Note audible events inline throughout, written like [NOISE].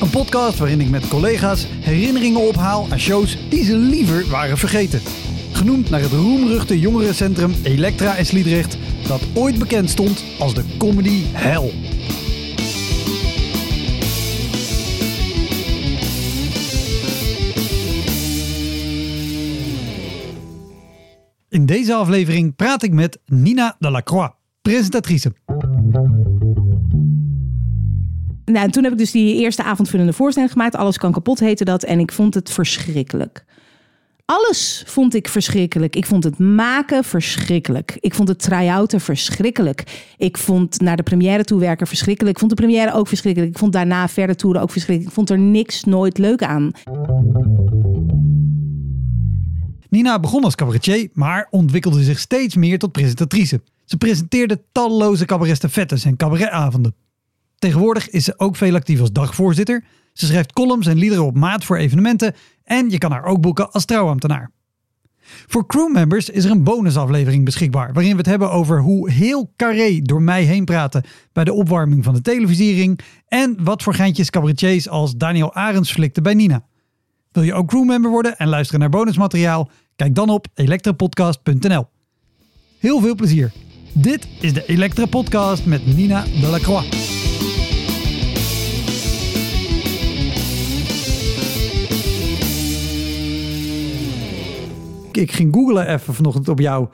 Een podcast waarin ik met collega's herinneringen ophaal aan shows die ze liever waren vergeten. Genoemd naar het roemruchte jongerencentrum Elektra in Sliedrecht, dat ooit bekend stond als de comedy hell. In deze aflevering praat ik met Nina Delacroix, presentatrice. Nou, en toen heb ik dus die eerste avondvullende voorstelling gemaakt. Alles kan kapot heette dat. En ik vond het verschrikkelijk. Alles vond ik verschrikkelijk. Ik vond het maken verschrikkelijk. Ik vond het try-outen verschrikkelijk. Ik vond naar de première toe werken verschrikkelijk. Ik vond de première ook verschrikkelijk. Ik vond daarna verder toeren ook verschrikkelijk. Ik vond er niks nooit leuk aan. Nina begon als cabaretier, maar ontwikkelde zich steeds meer tot presentatrice. Ze presenteerde talloze cabaretstafettes en cabaretavonden. Tegenwoordig is ze ook veel actief als dagvoorzitter. Ze schrijft columns en liederen op maat voor evenementen en je kan haar ook boeken als trouwambtenaar. Voor crewmembers is er een bonusaflevering beschikbaar waarin we het hebben over hoe heel Carré door mij heen praten bij de opwarming van de televisiering en wat voor geintjes cabaretiers als Daniel Arends flikte bij Nina. Wil je ook crewmember worden en luisteren naar bonusmateriaal? Kijk dan op elektrapodcast.nl. Heel veel plezier. Dit is de Elektra Podcast met Nina Delacroix. Ik ging googlen even vanochtend op jou.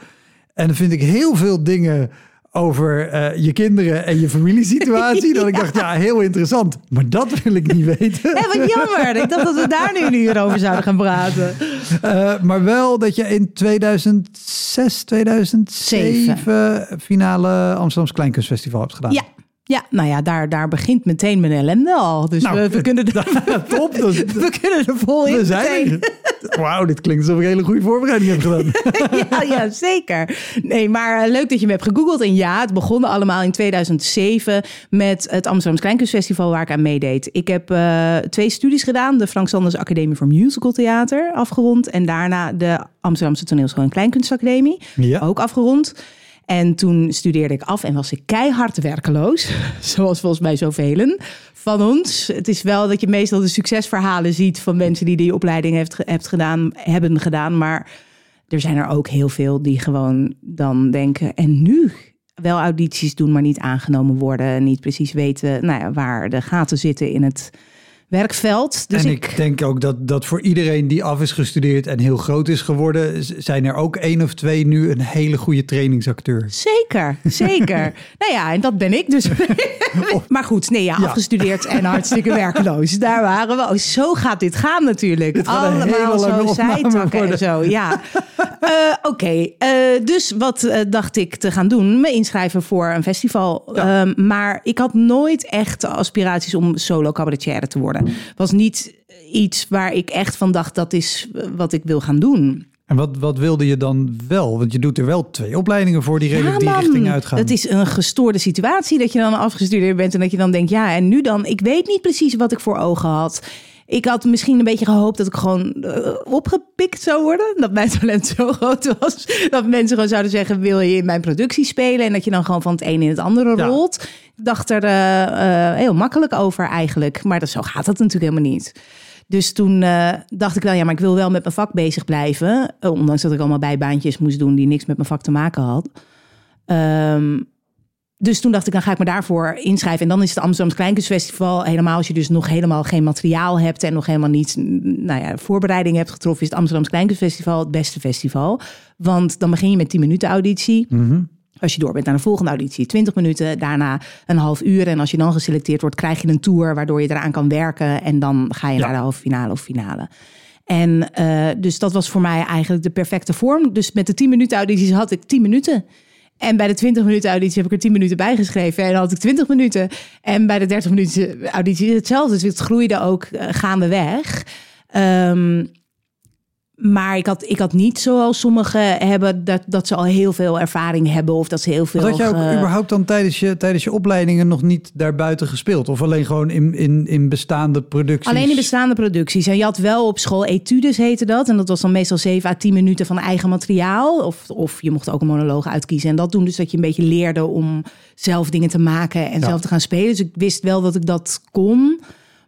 En dan vind ik heel veel dingen over uh, je kinderen en je familiesituatie. ja. [LAUGHS] Dat ik dacht, ja, heel interessant. Maar dat wil ik niet [LAUGHS] weten. Hé, wat jammer. Ik dacht dat we daar nu een uur over zouden gaan praten. Uh, maar wel dat je in 2006, 2007 Zeven. finale Amsterdamse Kleinkunstfestival hebt gedaan. Ja, ja, nou ja, daar, daar begint meteen mijn ellende al. Dus nou, we, we, kunnen er, [LAUGHS] top, dus, [LAUGHS] we kunnen er vol in. zijn Wauw, dit klinkt alsof ik een hele goede voorbereiding heb gedaan. [LAUGHS] ja, ja, zeker. Nee, maar eh, leuk dat je me hebt gegoogeld. En ja, het begon allemaal in 2007 met het Amsterdamse Kleinkunstfestival waar ik aan meedeed. Ik heb uh, twee studies gedaan. De Frank Sanders Academie voor Musical Theater afgerond. En daarna de Amsterdamse Toneelschool en Kleinkunstacademie ja. ook afgerond. En toen studeerde ik af en was ik keihard werkeloos. [LAUGHS] Zoals volgens mij zoveel van ons. Het is wel dat je meestal de succesverhalen ziet van mensen die die opleiding heeft, gedaan, hebben gedaan. Maar er zijn er ook heel veel die gewoon dan denken: en nu? Wel audities doen, maar niet aangenomen worden. Niet precies weten nou ja, waar de gaten zitten in het werkveld. Dus en ik, denk ook dat, dat voor iedereen die af is gestudeerd en heel groot is geworden, zijn er ook één of twee nu een hele goede trainingsacteur. Zeker, zeker. [LAUGHS] nou ja, en dat ben ik dus. [LAUGHS] maar goed, nee, ja, afgestudeerd en hartstikke werkeloos. Daar waren we. Oh, zo gaat dit gaan natuurlijk. Dit Allemaal zo zijtakken en zo. Ja. Uh, [LAUGHS] Oké, okay. uh, dus wat uh, dacht ik te gaan doen? Me inschrijven voor een festival. Ja. Ehm, maar ik had nooit echt aspiraties om solo cabaretier te worden. Was niet iets waar ik echt van dacht, dat is wat ik wil gaan doen. En wat, wat wilde je dan wel? Want je doet er wel twee opleidingen voor die redelijk ja, die richting uitgaan. Het is een gestoorde situatie dat je dan afgestudeerd bent en dat je dan denkt, ja, en nu dan? Ik weet niet precies wat ik voor ogen had. Ik had misschien een beetje gehoopt dat ik gewoon uh, opgepikt zou worden. Dat mijn [LAUGHS] talent zo groot was. Dat mensen gewoon zouden zeggen: Wil je in mijn productie spelen? En dat je dan gewoon van het een in het andere rolt. Ik dacht er uh, uh, heel makkelijk over eigenlijk. Maar dat, zo gaat dat natuurlijk helemaal niet. Dus toen dacht ik wel, ja, maar ik wil wel met mijn vak bezig blijven. ondanks dat ik allemaal bijbaantjes moest doen die niks met mijn vak te maken had. Um, dus toen dacht ik, dan ga ik me daarvoor inschrijven. En dan is het Amsterdamse Kleinkunstfestival helemaal... als je dus nog helemaal geen materiaal hebt... en nog helemaal niet nou ja, voorbereiding hebt getroffen... is het Amsterdamse Kleinkunstfestival het beste festival. Want dan begin je met 10 minuten auditie... Als je door bent naar de volgende auditie, 20 minuten, daarna een half uur. En als je dan geselecteerd wordt, krijg je een tour waardoor je eraan kan werken. En dan ga je naar de halve finale of finale. En uh, dus dat was voor mij eigenlijk de perfecte vorm. Dus met de 10 minuten audities had ik 10 minuten. En bij de 20 minuten auditie heb ik er 10 minuten bij geschreven. En dan had ik 20 minuten. En bij de 30 minuten auditie hetzelfde. Dus het groeide ook uh, gaandeweg. Um, maar ik had, ik had niet zoals sommigen hebben dat, dat ze al heel veel ervaring hebben of dat ze heel veel. Had je ook überhaupt dan tijdens je, tijdens je opleidingen nog niet daarbuiten gespeeld? Of alleen gewoon in, in, in bestaande producties? Alleen in bestaande producties. En je had wel op school etudes heette dat. En dat was dan meestal 7 à 10 minuten van eigen materiaal. Of, of je mocht ook een monoloog uitkiezen. En dat doen dus dat je een beetje leerde om zelf dingen te maken en ja. zelf te gaan spelen. Dus ik wist wel dat ik dat kon.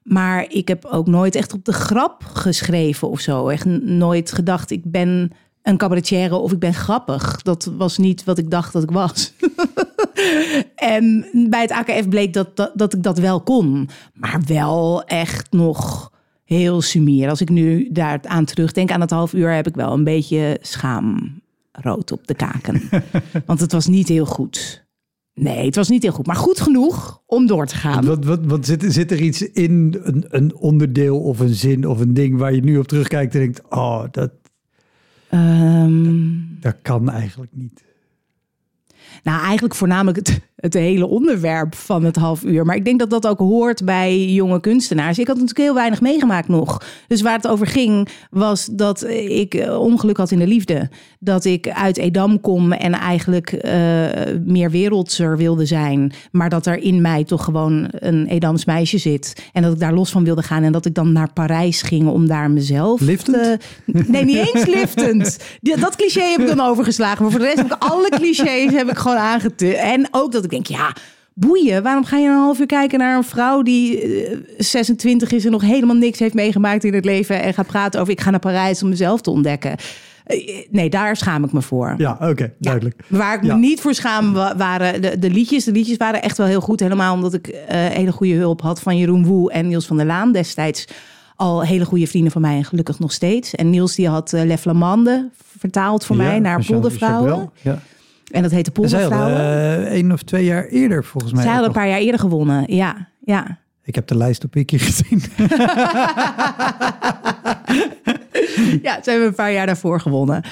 Maar ik heb ook nooit echt op de grap geschreven of zo. Echt nooit gedacht, ik ben een cabaretière of ik ben grappig. Dat was niet wat ik dacht dat ik was. [LAUGHS] en bij het AKF bleek dat, dat, dat, ik dat wel kon. Maar wel echt nog heel sumier. Als ik nu daar aan terugdenk aan het half uur... heb ik wel een beetje schaamrood op de kaken. [LAUGHS] Want het was niet heel goed. Nee, het was niet heel goed, maar goed genoeg om door te gaan. Wat, wat, wat zit, zit er iets in een, een onderdeel of een zin of een ding waar je nu op terugkijkt en denkt: Oh, dat, um, dat, dat kan eigenlijk niet? Nou, eigenlijk voornamelijk het, het hele onderwerp van het half uur. Maar ik denk dat dat ook hoort bij jonge kunstenaars. Ik had natuurlijk heel weinig meegemaakt nog. Dus waar het over ging, was dat ik eh, ongeluk had in de liefde. Dat ik uit Edam kom en eigenlijk uh, meer wereldser wilde zijn. Maar dat er in mij toch gewoon een Edams meisje zit. En dat ik daar los van wilde gaan. En dat ik dan naar Parijs ging om daar mezelf... Liftend? Te... Nee, niet eens liftend. Dat cliché heb ik dan overgeslagen. Maar voor de rest heb ik alle clichés heb ik gewoon aangetikt. En ook dat ik denk, ja, boeien. Waarom ga je een half uur kijken naar een vrouw die 26 is en nog helemaal niks heeft meegemaakt in het leven en gaat praten over ik ga naar Parijs om mezelf te ontdekken? Nee, daar schaam ik me voor. Ja, oké, duidelijk. Ja, waar ik me niet voor schaam waren de, de liedjes. De liedjes waren echt wel heel goed. Helemaal omdat ik uh, hele goede hulp had van Jeroen Woe en Niels van der Laan destijds. Al hele goede vrienden van mij en gelukkig nog steeds. En Niels die had uh, Le Flamande vertaald voor mij naar Poldervrouwen. Ja. En dat heette Poldervrouwen. Zij uh, één of twee jaar eerder volgens mij. Zij hadden een paar jaar eerder gewonnen, ja. ja. Ik heb de lijst op keer gezien. [LAUGHS] ja, ze hebben een paar jaar daarvoor gewonnen.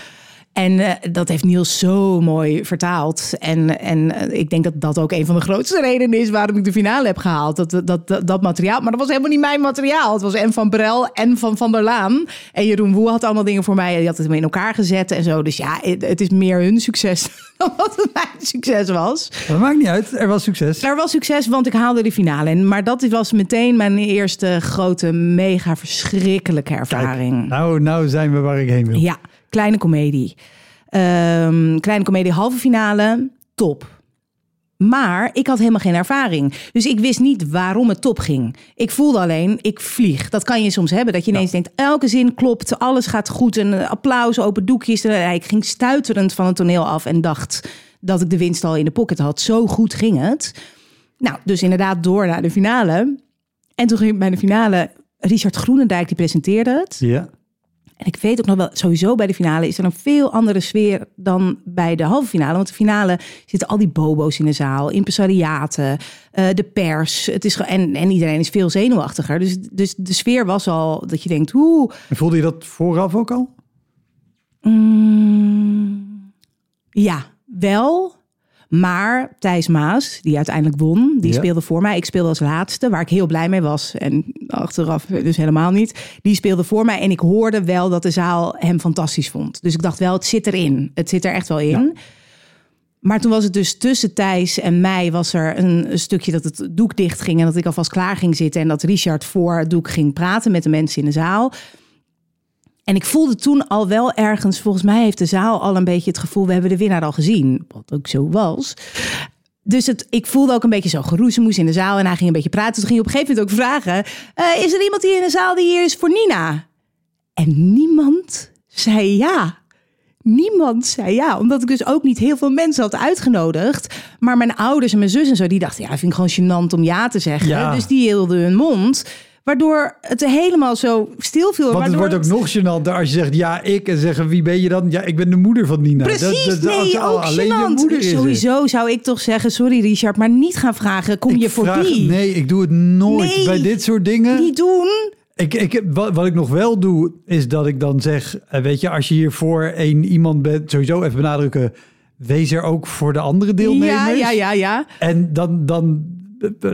En uh, dat heeft Niels zo mooi vertaald. En, en uh, ik denk dat dat ook een van de grootste redenen is waarom ik de finale heb gehaald. Dat, dat, dat, dat, materiaal. Maar dat was helemaal niet mijn materiaal. Het was en van Brel en van Van der Laan. En Jeroen Woe had allemaal dingen voor mij. Die had het in elkaar gezet en zo. Dus ja, het, het is meer hun succes [LAUGHS] dan wat het mijn succes was. Dat maakt niet uit. Er was succes. Er was succes, want ik haalde de finale. En, maar dat was meteen mijn eerste grote, mega verschrikkelijke ervaring. Kijk, nou, nou zijn we waar ik heen wil. Ja. Kleine komedie. Um, kleine komedie halve finale, top. Maar ik had helemaal geen ervaring. Dus ik wist niet waarom het top ging. Ik voelde alleen, ik vlieg. Dat kan je soms hebben. Dat je ineens ja. denkt, elke zin klopt. Alles gaat goed. En applaus, open doekjes. Ik ging stuiterend van het toneel af. En dacht dat ik de winst al in de pocket had. Zo goed ging het. Nou, dus inderdaad door naar de finale. En toen ging ik bij de finale... Richard Groenendijk, die presenteerde het. Ja. En ik weet ook nog wel, sowieso bij de finale is er een veel andere sfeer dan bij de halve finale. Want de finale zitten al die bobo's in de zaal, impresariaten, uh, de pers. Het is, en, en iedereen is veel zenuwachtiger. Dus, dus de sfeer was al dat je denkt, hoe. Voelde je dat vooraf ook al? Mm, ja, wel. Maar Thijs Maas, die uiteindelijk won, die ja. speelde voor mij. Ik speelde als laatste, waar ik heel blij mee was. En achteraf dus helemaal niet. Die speelde voor mij en ik hoorde wel dat de zaal hem fantastisch vond. Dus ik dacht wel, het zit erin. Het zit er echt wel in. Ja. Maar toen was het dus tussen Thijs en mij was er een, een, stukje dat het doek dicht ging... en dat ik alvast klaar ging zitten... en dat Richard voor het doek ging praten met de mensen in de zaal... En ik voelde toen al wel ergens, volgens mij heeft de zaal al een beetje het gevoel, we hebben de winnaar al gezien, wat ook zo was. Dus het, ik voelde ook een beetje zo geroezemoes in de zaal en hij ging een beetje praten. Toen ging hij op een gegeven moment ook vragen, uh, is er iemand hier in de zaal die hier is voor Nina? En niemand zei ja. Niemand zei ja, omdat ik dus ook niet heel veel mensen had uitgenodigd. Maar mijn ouders en mijn zus en zo, die dachten, ja, vind ik gewoon gênant om ja te zeggen. Ja. Dus die hielden hun mond. Waardoor het helemaal zo stil viel. Want het wordt ook nog gênanter als je zegt ja, ik. En zeggen wie ben je dan? Ja, ik ben de moeder van Nina. Precies, Dat- dat- als nee, al ook alleen je moeder is er. Sowieso zou ik toch zeggen, sorry Richard, maar niet gaan vragen, kom Ik je voor die? Nee, ik doe het nooit Nee, bij dit soort dingen. Niet doen. Ik, ik, wat, wat ik nog wel doe, is dat ik dan zeg... eh, weet je, als je hier voor één iemand bent... sowieso even benadrukken... wees er ook voor de andere deelnemers. Ja, ja, ja, ja. En dan, dan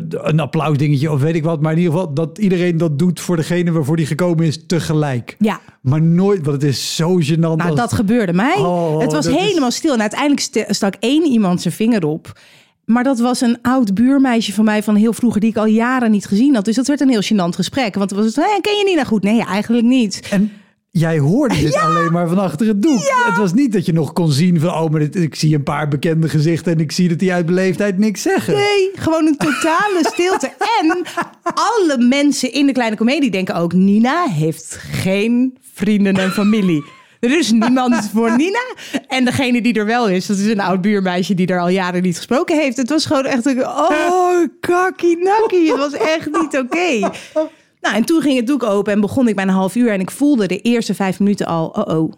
een applausdingetje of weet ik wat. Maar in ieder geval dat iedereen dat doet voor degene waarvoor die gekomen is tegelijk. Ja, Maar nooit, want het is zo gênant. nou als- dat gebeurde mij. Oh, het was is- helemaal stil. En uiteindelijk st- stak één iemand zijn vinger op. Maar dat was een oud buurmeisje van mij van heel vroeger... die ik al jaren niet gezien had. Dus dat werd een heel gênant gesprek. Want het was het, "Hé, ken je Nina goed? Nee, eigenlijk niet. En jij hoorde dit alleen maar van achter het doek. Het was niet dat je nog kon zien van... oh, maar dit, ik zie een paar bekende gezichten... en ik zie dat die uit beleefdheid niks zeggen. Nee, gewoon een totale [LAUGHS] stilte. En alle mensen in de kleine komedie denken ook... Nina heeft geen vrienden en familie. Er is niemand voor Nina. En degene die er wel is, dat is een oud buurmeisje... die er al jaren niet gesproken heeft. Het was gewoon echt een... Oh, kakkie nakkie. Het was echt niet oké. [LAUGHS] Nou, en toen ging het doek open en begon ik bij een half uur... en ik voelde de eerste vijf minuten al... oh oh,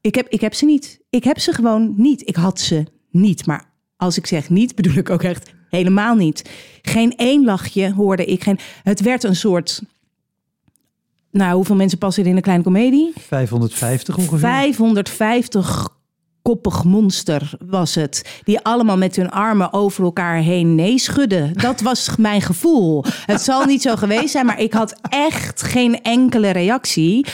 ik heb, ik heb ze niet. Ik heb ze gewoon niet. Ik had ze niet. Maar als ik zeg niet, bedoel ik ook echt helemaal niet. Geen één lachje hoorde ik. Geen, het werd een soort... Nou, hoeveel mensen passen er in een kleine komedie? 550 ongeveer. 550 koppig monster was het. Die allemaal met hun armen over elkaar heen nee schudden. Dat was mijn gevoel. Het zal niet zo geweest zijn, maar ik had echt geen enkele reactie.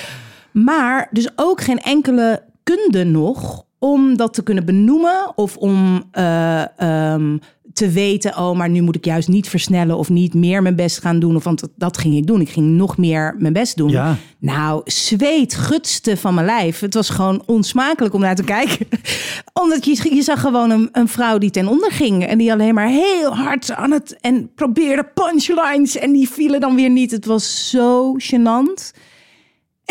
Maar dus ook geen enkele kunde nog om dat te kunnen benoemen of om eh, ehm, te weten, oh, maar nu moet ik juist niet versnellen of niet meer mijn best gaan doen. Of, want dat, dat ging ik doen. Ik ging nog meer mijn best doen. Ja. Nou, zweet gutste van mijn lijf. Het was gewoon onsmakelijk om naar te kijken. [LAUGHS] Omdat je, je zag gewoon een, een vrouw die ten onder ging. En die alleen maar heel hard aan het... En probeerde punchlines. En die vielen dan weer niet. Het was zo gênant.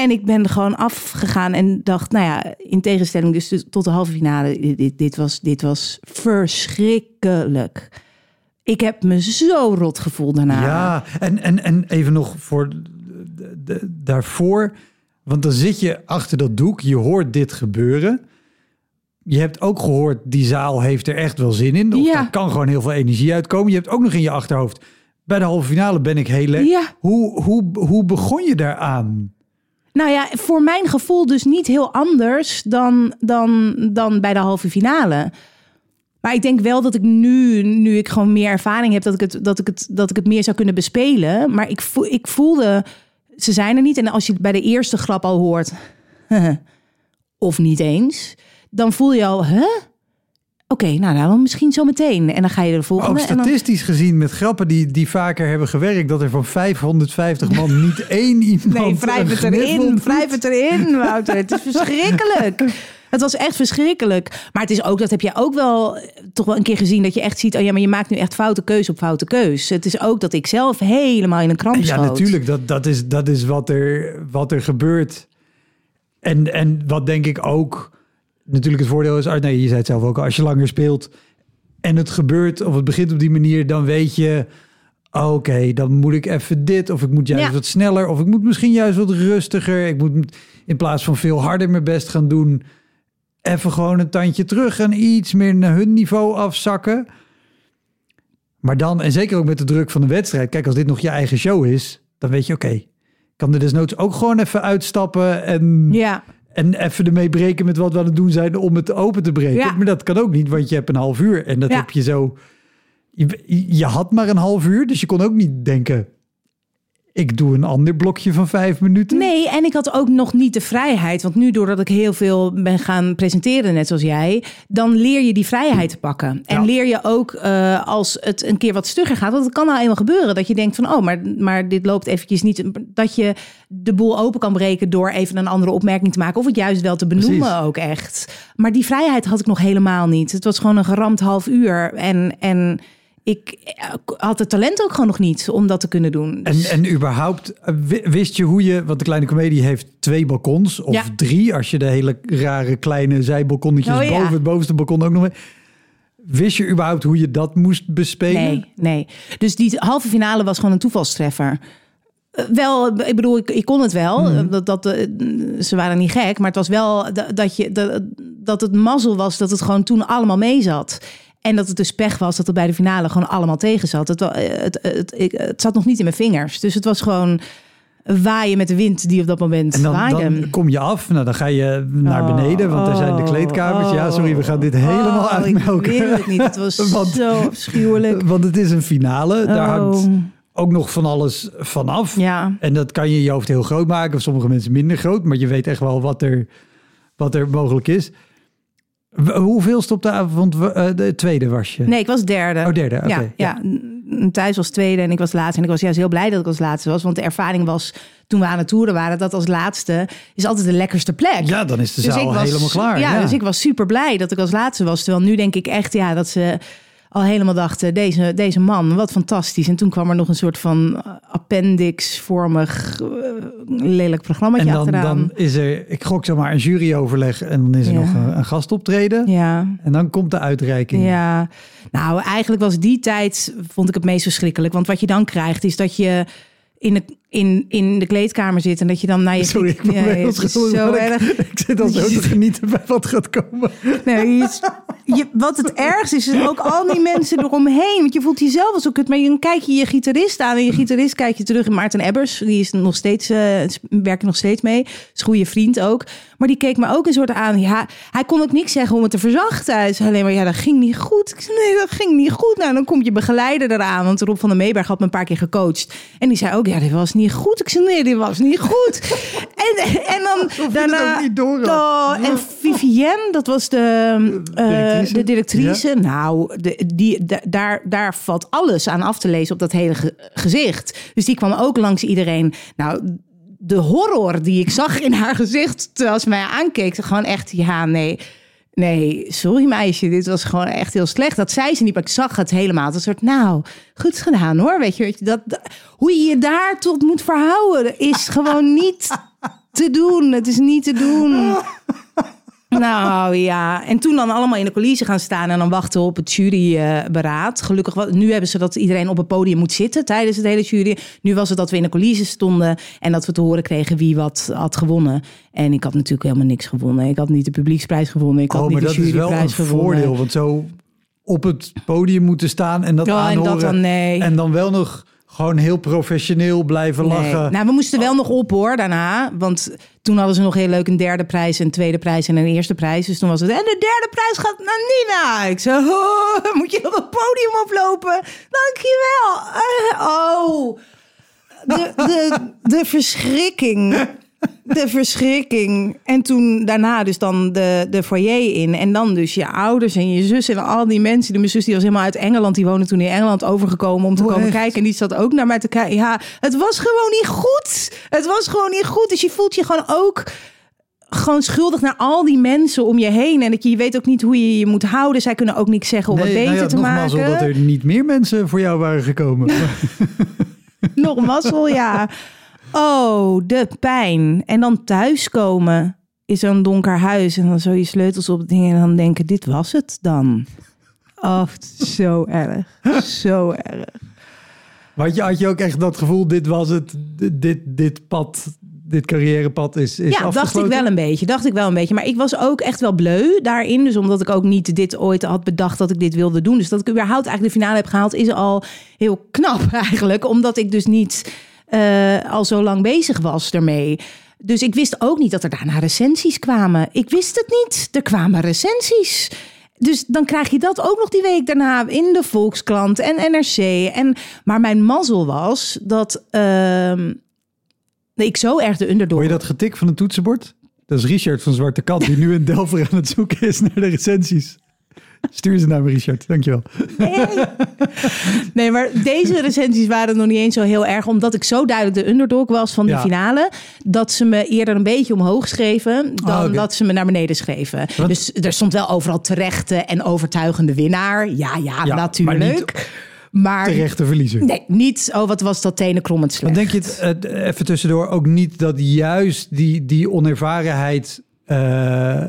En ik ben er gewoon afgegaan en dacht, nou ja, in tegenstelling dus tot de halve finale, dit, dit, was, dit was verschrikkelijk. Ik heb me zo rot gevoeld daarna. Ja, en, en, en even nog voor de, de- daarvoor. Want dan zit je achter dat doek, je hoort dit gebeuren. Je hebt ook gehoord, die zaal heeft er echt wel zin in. Of Ja. er kan gewoon heel veel energie uitkomen. Je hebt ook nog in je achterhoofd, bij de halve finale ben ik heel leuk. Ja. Hoe, hoe, hoe begon je daaraan? Nou ja, voor mijn gevoel dus niet heel anders dan, dan, dan bij de halve finale. Maar ik denk wel dat ik nu, nu ik gewoon meer ervaring heb, dat ik het, dat ik het, dat ik het meer zou kunnen bespelen. Maar ik, ik voelde, ze zijn er niet. En als je het bij de eerste grap al hoort, [LAUGHS] of niet eens, dan voel je al, hè? Oké, nou, nou dan misschien zo meteen. En dan ga je de Ook volgende. en dan- statistisch gezien met grappen die, die vaker hebben gewerkt... dat er van 550 man [LAUGHS] niet één iemand... Nee, wrijf het erin. Wrijf het erin, Wouter. Het is verschrikkelijk. Het was echt verschrikkelijk. Maar het is ook, dat heb je ook wel eh, toch wel een keer gezien... dat je echt ziet, oh ja, maar je maakt nu echt foute keus op foute keus. Het is ook dat ik zelf helemaal in een kramp Ja, schoot. natuurlijk. Dat, dat is, dat is wat, er, wat er gebeurt. En, en wat denk ik ook... Natuurlijk het voordeel is... Nee, je zei het zelf ook. Als je langer speelt en het gebeurt... of het begint op die manier... dan weet je... Oké, dan moet ik even dit... of ik moet juist Ja. wat sneller... of ik moet misschien juist wat rustiger. Ik moet in plaats van veel harder mijn best gaan doen... even gewoon een tandje terug... en iets meer naar hun niveau afzakken... Maar dan, en zeker ook met de druk van de wedstrijd. Kijk, als dit nog je eigen show is, dan weet je, oké, ik kan er desnoods ook gewoon even uitstappen en, Ja, en even ermee breken met wat we aan het doen zijn om het open te breken. Ja. Maar dat kan ook niet, want je hebt een half uur en dat Ja. heb je zo. Je, je had maar een half uur, dus je kon ook niet denken. Ik doe een ander blokje van vijf minuten. Nee, en ik had ook nog niet de vrijheid. Want nu, doordat ik heel veel ben gaan presenteren, net zoals jij, dan leer je die vrijheid te pakken. En Ja. leer je ook eh, als het een keer wat stugger gaat. Want het kan nou eenmaal gebeuren dat je denkt van, oh, maar, maar dit loopt eventjes niet. Dat je de boel open kan breken door even een andere opmerking te maken. Of het juist wel te benoemen Precies. ook echt. Maar die vrijheid had ik nog helemaal niet. Het was gewoon een geramd half uur. En, en ik eh, had het talent ook gewoon nog niet om dat te kunnen doen. En, Dus- en überhaupt, eh, wi- wist je hoe je... Want de Kleine Comedie heeft twee balkons. Of Ja. drie, als je de hele rare kleine zijbalkonnetjes Oh, ja. boven het bovenste balkon ook nog mee... Wist je überhaupt hoe je dat moest bespelen? Nee, nee. Dus die halve finale was gewoon een toevalstreffer. Eh, Wel, ik bedoel, ik, ik kon het wel. Mhm. Dat, dat, ze waren niet gek, maar het was wel da- dat, je, dat, dat het mazzel was dat het gewoon toen allemaal mee zat. En dat het dus pech was dat het bij de finale gewoon allemaal tegen zat. Het, eh, het, het, ik, het zat nog niet in mijn vingers. Dus het was gewoon waaien met de wind die op dat moment En dan, waaide. dan kom je af, nou dan ga je naar Oh, beneden, want er zijn de oh, kleedkamers. ja, oh. sorry, we gaan dit helemaal Oh, uitmelken. Ik wil het niet. Het was [LAUGHS] Want- zo afschuwelijk. [LAUGHS] Want het is een finale, daar Oh. hangt ook nog van alles vanaf. Ja. En dat kan je in je hoofd heel groot maken, of sommige mensen minder groot, maar je weet echt wel wat er, wat er mogelijk is. W- Hoeveel op de avond? eh, de tweede was je? Nee, ik was derde. Oh, derde, oké, ja, ja. Thuis was tweede en ik was laatste. En ik was juist heel blij dat ik als laatste was. Want de ervaring was, toen we aan het toeren waren... dat als laatste is altijd de lekkerste plek. Ja, dan is de Dus zaal was- helemaal klaar. Ja, dus ik was super blij dat ik als laatste was. Terwijl nu denk ik echt ja, dat ze al helemaal dachten... Deze, deze man, wat fantastisch. En toen kwam er nog een soort van appendix-vormig eh, lelijk programma En dan, achteraan. is er, ik gok zo maar, een juryoverleg en dan is er Ja. nog een, een gastoptreden. Ja, En dan komt de uitreiking. Ja, nou eigenlijk was die tijd, vond ik het meest verschrikkelijk. Want wat je dan krijgt is dat je in de, in, in de kleedkamer zit en dat je dan naar je... Sorry, ik ja, schuldig, zo ik- erg. [LAUGHS] Ik zit al [LAUGHS] zo te genieten bij wat gaat komen. Nee, [LAUGHS] [LAUGHS] je wat het ergste is, is ook al die mensen eromheen. Want je voelt jezelf wel zo kut. Maar dan kijk je je gitarist aan. En je gitarist kijk je terug in Maarten Ebbers. Die is nog steeds, eh werkt er nog steeds mee. Is een goede vriend ook. Maar die keek me ook een soort aan. Ja, hij kon ook niks zeggen om het te verzachten. Hij zei alleen maar, ja, dat ging niet goed. Ik zei, nee, dat ging niet goed. Nou, dan komt je begeleider eraan. Want Rob van der Meeberg had me een paar keer gecoacht. En die zei ook, ja, dit was niet goed. Ik zei, nee, dit was niet goed. [LAUGHS] en, en dan het daarna... ook niet door. Oh, en Vivienne, dat was de, eh, Directrice? de directrice. Nou, de, die, da- daar, daar valt alles aan af te lezen op dat hele ge- gezicht. Dus die kwam ook langs iedereen. Nou, de horror die ik zag in haar gezicht terwijl ze mij aankeek. Gewoon echt, ja, nee. Nee, sorry meisje, dit was gewoon echt heel slecht. Dat zei ze niet, maar ik zag het helemaal. Een soort, nou, goed gedaan hoor. Weet je, weet je, dat, dat- hoe je je daar tot moet verhouden, is gewoon niet te doen. Het is niet te doen. [LAUGHS] Nou ja, en toen dan allemaal in de coulissen gaan staan en dan wachten op het juryberaad. Gelukkig, nu hebben ze dat iedereen op het podium moet zitten tijdens het hele jury. Nu was het dat we in de coulissen stonden en dat we te horen kregen wie wat had gewonnen. En ik had natuurlijk helemaal niks gewonnen. Ik had niet de publieksprijs gewonnen. Ik had Oh, niet maar de dat is wel een juryprijs gewonnen. voordeel. Want zo op het podium moeten staan en dat Oh, en aanhoren. dat dan, nee. En dan wel nog gewoon heel professioneel blijven Nee. lachen. Nou, we moesten wel nog op hoor daarna. Want toen hadden ze nog heel leuk een derde prijs, een tweede prijs en een eerste prijs. Dus toen was het. En de derde prijs gaat naar Nina. Ik zei, oh, moet je op het podium oplopen? Dankjewel. Uh, oh. De, de, de verschrikking. [LAUGHS] [LAUGHS] De verschrikking. En toen daarna dus dan de, de foyer in. En dan dus je ouders en je zus en al die mensen. Mijn zus die was helemaal uit Engeland. Die woonde toen in Engeland overgekomen om te Oh, komen echt? kijken. En die zat ook naar mij te kijken. Ja, het was gewoon niet goed. Het was gewoon niet goed. Dus je voelt je gewoon ook gewoon schuldig naar al die mensen om je heen. En dat je, je weet ook niet hoe je je moet houden. Zij kunnen ook niks zeggen om het nou beter ja, te nogmaals, maken. omdat er niet meer mensen voor jou waren gekomen. Nog mazzel, ja. [LAUGHS] Oh, de pijn. En dan thuiskomen in zo'n donker huis. En dan zo je sleutels op dingen. En dan denken, dit was het dan. Oh, het zo erg. Zo erg. Had je, had je ook echt dat gevoel, dit was het, dit, dit, dit pad, dit carrièrepad is, is Ja, dacht ik wel een beetje. Dacht ik wel een beetje. Maar ik was ook echt wel bleu daarin. Dus omdat ik ook niet dit ooit had bedacht dat ik dit wilde doen. Dus dat ik überhaupt eigenlijk de finale heb gehaald is al heel knap [LAUGHS] eigenlijk. Omdat ik dus niet eh, al zo lang bezig was ermee. Dus ik wist ook niet dat er daarna recensies kwamen. Ik wist het niet. Er kwamen recensies. Dus dan krijg je dat ook nog die week daarna in de Volkskrant en NRC. En, maar mijn mazzel was dat ehm, ik zo erg de underdog Hoor je dat getik van een toetsenbord? Dat is Richard van Zwarte Kat, die nu in Delver [LAUGHS] aan het zoeken is naar de recensies. Stuur ze naar me, Richard. Dankjewel. Nee. nee, maar deze recensies waren nog niet eens zo heel erg. Omdat ik zo duidelijk de underdog was van die Ja. finale. Dat ze me eerder een beetje omhoog schreven. Dan Ah, oké. dat ze me naar beneden schreven. Dus er stond wel overal terechte en overtuigende winnaar. Ja, ja, Ja, natuurlijk. maar niet Maar terechte verliezer. nee, niet, oh wat was dat tenenkrommend Dan slecht. denk je het, eh, even tussendoor ook niet dat juist die, die onervarenheid eh,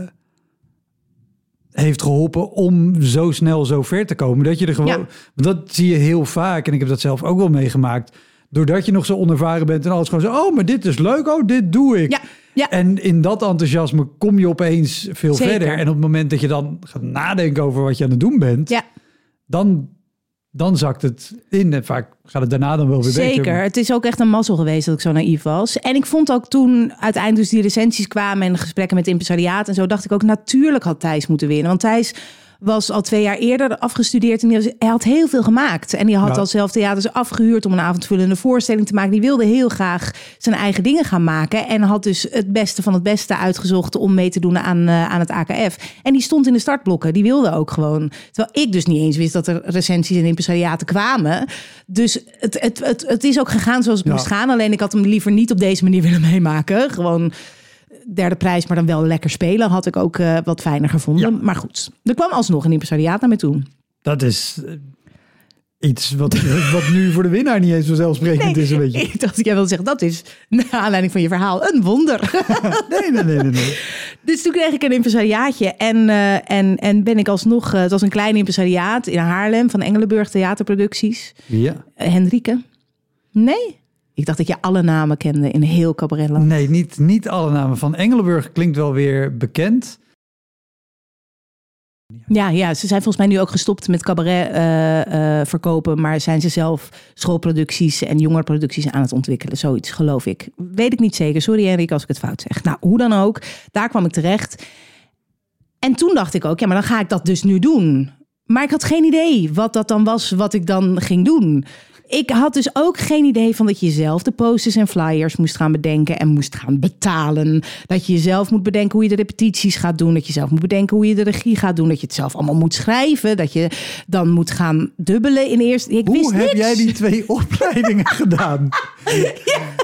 heeft geholpen om zo snel zo ver te komen. Dat je er gewoon, Ja. dat zie je heel vaak en ik heb dat zelf ook wel meegemaakt. Doordat je nog zo onervaren bent en alles gewoon zo, oh, maar dit is leuk, oh, dit doe ik. Ja, ja. En in dat enthousiasme kom je opeens veel Zeker. verder. En op het moment dat je dan gaat nadenken over wat je aan het doen bent, Ja, dan, dan zakt het in. En vaak gaat het daarna dan wel weer beter. zeker. Het is ook echt een mazzel geweest dat ik zo naïef was. En ik vond ook toen uiteindelijk dus die recensies kwamen en de gesprekken met impresariaat en zo, dacht ik ook natuurlijk had Thijs moeten winnen. Want Thijs was al twee jaar eerder afgestudeerd en die was- hij had heel veel gemaakt. En die had al zelf theaters afgehuurd om een avondvullende voorstelling te maken. Die wilde heel graag zijn eigen dingen gaan maken. En had dus het beste van het beste uitgezocht om mee te doen aan, eh, aan het AKF. En die stond in de startblokken. Die wilde ook gewoon. Terwijl ik dus niet eens wist dat er recensies en impresariaten kwamen. Dus het, het, het, het is ook gegaan zoals het Ja. moest gaan. Alleen ik had hem liever niet op deze manier willen meemaken. Gewoon derde prijs, maar dan wel lekker spelen. Had ik ook eh, wat fijner gevonden. Ja. Maar goed, er kwam alsnog een impresariaat naar me toe. Dat is eh, iets wat, [LAUGHS] wat nu voor de winnaar niet eens vanzelfsprekend is. Een beetje. [LAUGHS] Ik dacht, ik jij wilde zeggen, dat is naar aanleiding van je verhaal een wonder. [LAUGHS] Nee, nee, nee, nee. nee. dus toen kreeg ik een impresariaatje en, eh, en, en ben ik alsnog, het was een klein impresariaat in Haarlem van Engelenburg Theaterproducties. Ja. Eh, Henrike? Nee? Ik dacht dat je alle namen kende in heel Cabaretland. Nee, niet, niet alle namen. Van Engelenburg klinkt wel weer bekend. Ja, ja, ze zijn volgens mij nu ook gestopt met cabaret eh, eh, verkopen, maar zijn ze zelf schoolproducties en jongerenproducties aan het ontwikkelen. Zoiets, geloof ik. Weet ik niet zeker. Sorry Henrik als ik het fout zeg. Nou, hoe dan ook, daar kwam ik terecht. En toen dacht ik ook, ja, maar dan ga ik dat dus nu doen. Maar ik had geen idee wat dat dan was, wat ik dan ging doen. Ik had dus ook geen idee van dat je zelf de posters en flyers moest gaan bedenken en moest gaan betalen. Dat je jezelf moet bedenken hoe je de repetities gaat doen. Dat je zelf moet bedenken hoe je de regie gaat doen. Dat je het zelf allemaal moet schrijven. Dat je dan moet gaan dubbelen in eerst. Ik wist Hoe heb niks. jij die twee opleidingen gedaan? [LAUGHS]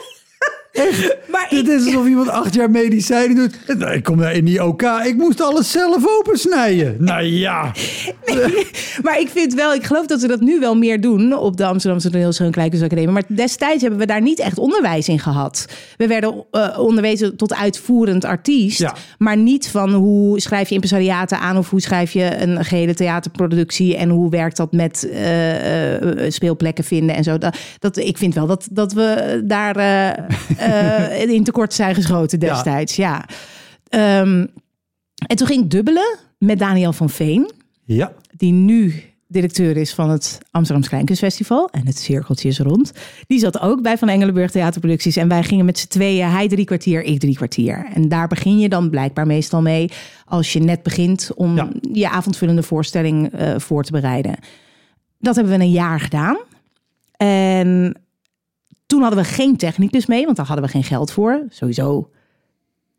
[LAUGHS] Maar ik, Dit is alsof iemand acht jaar medicijnen doet. Nou, Ik kom daar in die OK. Ik moest alles zelf opensnijden. Nou ja. [LAUGHS] maar ik vind wel, ik geloof dat we dat nu wel meer doen op de Amsterdamse Toneelschool en Kleinkunstacademie. Maar destijds hebben we daar niet echt onderwijs in gehad. We werden eh, onderwezen tot uitvoerend artiest, Ja. maar niet van hoe schrijf je impresariaten aan of hoe schrijf je een gehele theaterproductie en hoe werkt dat met eh, eh, speelplekken vinden en zo. Dat, dat, ik vind wel dat, dat we daar [LAUGHS] eh, in tekort zijn geschoten destijds. Ja. Ehm, en toen ging ik dubbelen met Daniel van Veen Ja. die nu directeur is van het Amsterdamse Kleinkunstfestival. En het cirkeltje is rond. Die zat ook bij Van Engelenburg Theaterproducties. En wij gingen met z'n tweeën, hij drie kwartier, ik drie kwartier. En daar begin je dan blijkbaar meestal mee als je net begint om Ja. je avondvullende voorstelling eh, voor te bereiden. Dat hebben we een jaar gedaan. En toen hadden we geen technicus mee, want daar hadden we geen geld voor. Sowieso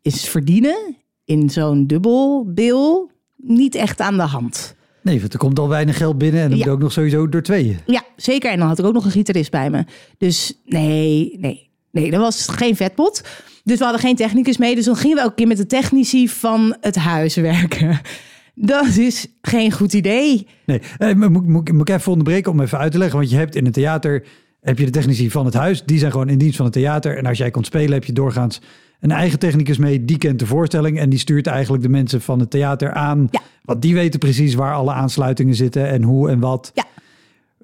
is verdienen in zo'n dubbelbil niet echt aan de hand. Nee, want er komt al weinig geld binnen. En dan Ja. moet ook nog sowieso door tweeën. Ja, zeker. En dan had ik ook nog een gitarist bij me. Dus nee, nee, nee, dat was geen vetpot. Dus we hadden geen technicus mee. Dus dan gingen we elke keer met de technici van het huis werken. [LAUGHS] Dat is geen goed idee. Nee, eh, moet, moet, moet ik even onderbreken om even uit te leggen. Want je hebt in het theater heb je de technici van het huis. Die zijn gewoon in dienst van het theater. En als jij komt spelen heb je doorgaans een eigen technicus mee. Die kent de voorstelling en die stuurt eigenlijk de mensen van het theater aan. Ja. Want die weten precies waar alle aansluitingen zitten en hoe en wat. Ja.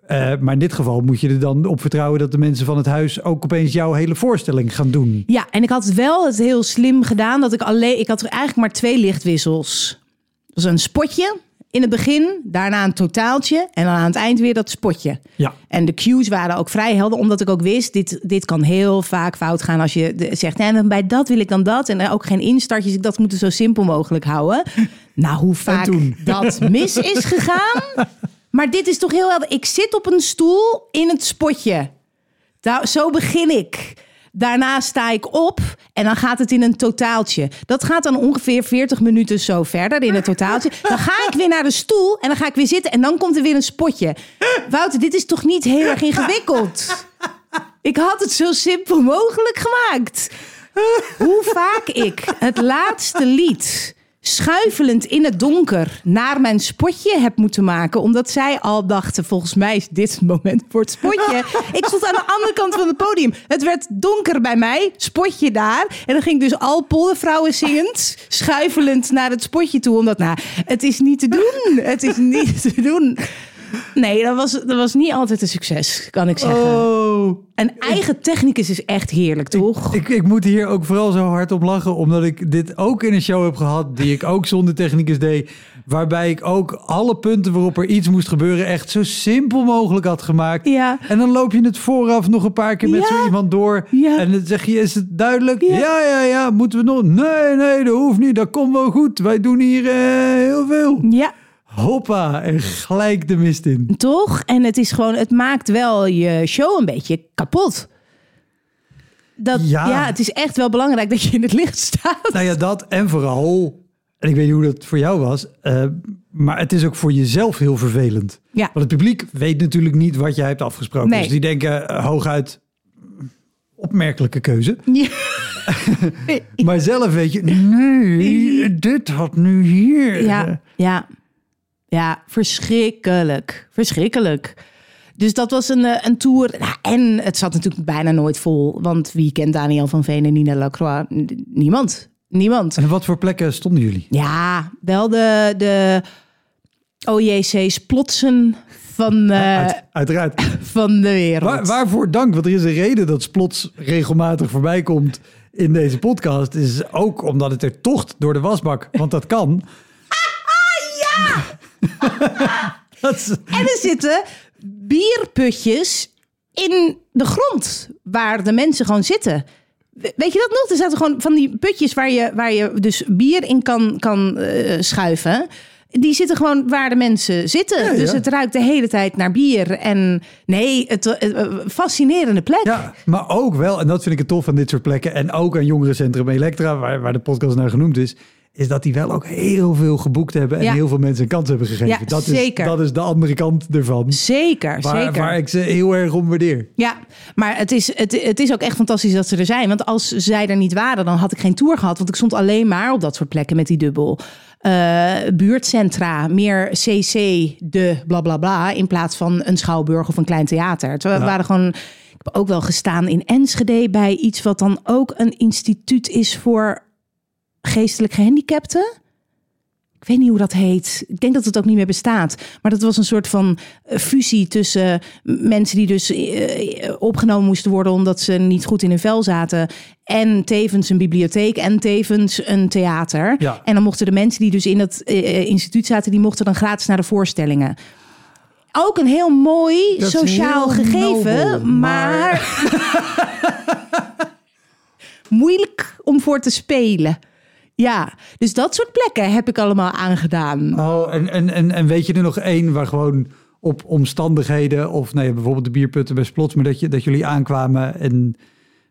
Eh, maar in dit geval moet je er dan op vertrouwen dat de mensen van het huis ook opeens jouw hele voorstelling gaan doen. Ja, en ik had wel het heel slim gedaan dat ik alleen, ik had eigenlijk maar twee lichtwissels. Dat was een spotje in het begin, daarna een totaaltje en dan aan het eind weer dat spotje. Ja. En de cues waren ook vrij helder, omdat ik ook wist, dit, dit kan heel vaak fout gaan als je de- zegt, nee, bij dat wil ik dan dat. En ook geen instartjes, ik dat moeten zo simpel mogelijk houden. [LAUGHS] Nou, hoe vaak dat mis is gegaan. Maar dit is toch heel helder. Ik zit op een stoel in het spotje. Daar, zo begin ik. Daarna sta ik op en dan gaat het in een totaaltje. Dat gaat dan ongeveer 40 minuten zo verder in het totaaltje. Dan ga ik weer naar de stoel en dan ga ik weer zitten en dan komt er weer een spotje. Wouter, dit is toch niet heel erg ingewikkeld? Ik had het zo simpel mogelijk gemaakt. Hoe vaak ik het laatste lied schuifelend in het donker naar mijn spotje heb moeten maken. Omdat zij al dachten, volgens mij is dit het moment voor het spotje. [LAUGHS] ik stond aan de andere kant van het podium. Het werd donker bij mij, spotje daar. En dan ging dus al poldervrouwen zingend, schuifelend naar het spotje toe. Omdat, nou, het is niet te doen. Het is niet te doen. Nee, dat was, dat was niet altijd een succes, kan ik zeggen. Oh. Een eigen technicus is echt heerlijk, toch? Ik, ik moet hier ook vooral zo hard op lachen, omdat ik dit ook in een show heb gehad, die ik ook zonder technicus deed. Waarbij ik ook alle punten waarop er iets moest gebeuren echt zo simpel mogelijk had gemaakt. Ja. En dan loop je het vooraf nog een paar keer met Ja. zo iemand door. Ja. En dan zeg je, is het duidelijk? Ja. Ja, ja, ja. Moeten we nog? Nee, nee, dat hoeft niet. Dat komt wel goed. Wij doen hier eh, heel veel. Ja, Hoppa. En gelijk de mist in. toch? En het is gewoon, het maakt wel je show een beetje kapot. Dat, Ja. ja. het is echt wel belangrijk dat je in het licht staat. Nou ja, dat en vooral... En ik weet niet hoe dat voor jou was. eh, maar het is ook voor jezelf heel vervelend. Ja. Want het publiek weet natuurlijk niet wat jij hebt afgesproken. Nee. Dus die denken eh, hooguit... Opmerkelijke keuze. Ja. [LAUGHS] Maar zelf weet je... Nee, dit had nu hier... Ja, ja. Ja, verschrikkelijk. Verschrikkelijk. Dus dat was een, eh, een tour. Nou, en het zat natuurlijk bijna nooit vol. Want wie kent Daniel van Veen en Nina Lacroix? Niemand. Niemand. En op wat voor plekken stonden jullie? Ja, wel de, de OJC's plotsen van, eh, Uit- uiteraard. van de wereld. Waar, waarvoor dank? Want er is een reden dat Splots regelmatig voorbij komt in deze podcast. Is ook omdat het er tocht door de wasbak. Want dat kan. [LAUGHS] ja! [LAUGHS] is, En er zitten bierputjes in de grond waar de mensen gewoon zitten. We- Weet je dat nog? Er zaten gewoon van die putjes waar je, waar je dus bier in kan, kan eh, schuiven. Die zitten gewoon waar de mensen zitten. Ja, Dus ja. het ruikt de hele tijd naar bier. En nee, het, eh, eh, fascinerende plek. ja, maar ook wel, en dat vind ik het tof aan dit soort plekken. En ook aan Jongerencentrum Elektra, waar, waar de podcast naar genoemd is. Is dat die wel ook heel veel geboekt hebben. En Ja. heel veel mensen een kans hebben gegeven. Ja, dat, zeker. Is, dat is de andere kant ervan. Zeker, Waar, zeker. waar ik ze heel erg om waardeer. Ja, maar het is, het, het is ook echt fantastisch dat ze er zijn. Want als zij er niet waren, dan had ik geen tour gehad. Want ik stond alleen maar op dat soort plekken met die dubbel. Eh, buurtcentra, meer CC, de bla bla bla. In plaats van een schouwburg of een klein theater. Ja. waren gewoon. Ik heb ook wel gestaan in Enschede bij iets wat dan ook een instituut is voor geestelijk gehandicapten. Ik weet niet hoe dat heet. Ik denk dat het ook niet meer bestaat. Maar dat was een soort van eh, fusie tussen mensen die dus eh, opgenomen moesten worden omdat ze niet goed in hun vel zaten. En tevens een bibliotheek en tevens een theater. Ja. En dan mochten de mensen die dus in dat eh, instituut zaten, die mochten dan gratis naar de voorstellingen. Ook een heel mooi Dat sociaal heel gegeven, nobel, maar [LAUGHS] moeilijk om voor te spelen. Ja, dus dat soort plekken heb ik allemaal aangedaan. Oh, en, en, en, en weet je er nog één waar gewoon op omstandigheden, of nee, bijvoorbeeld de bierputten bij Splots, maar dat, je, dat jullie aankwamen en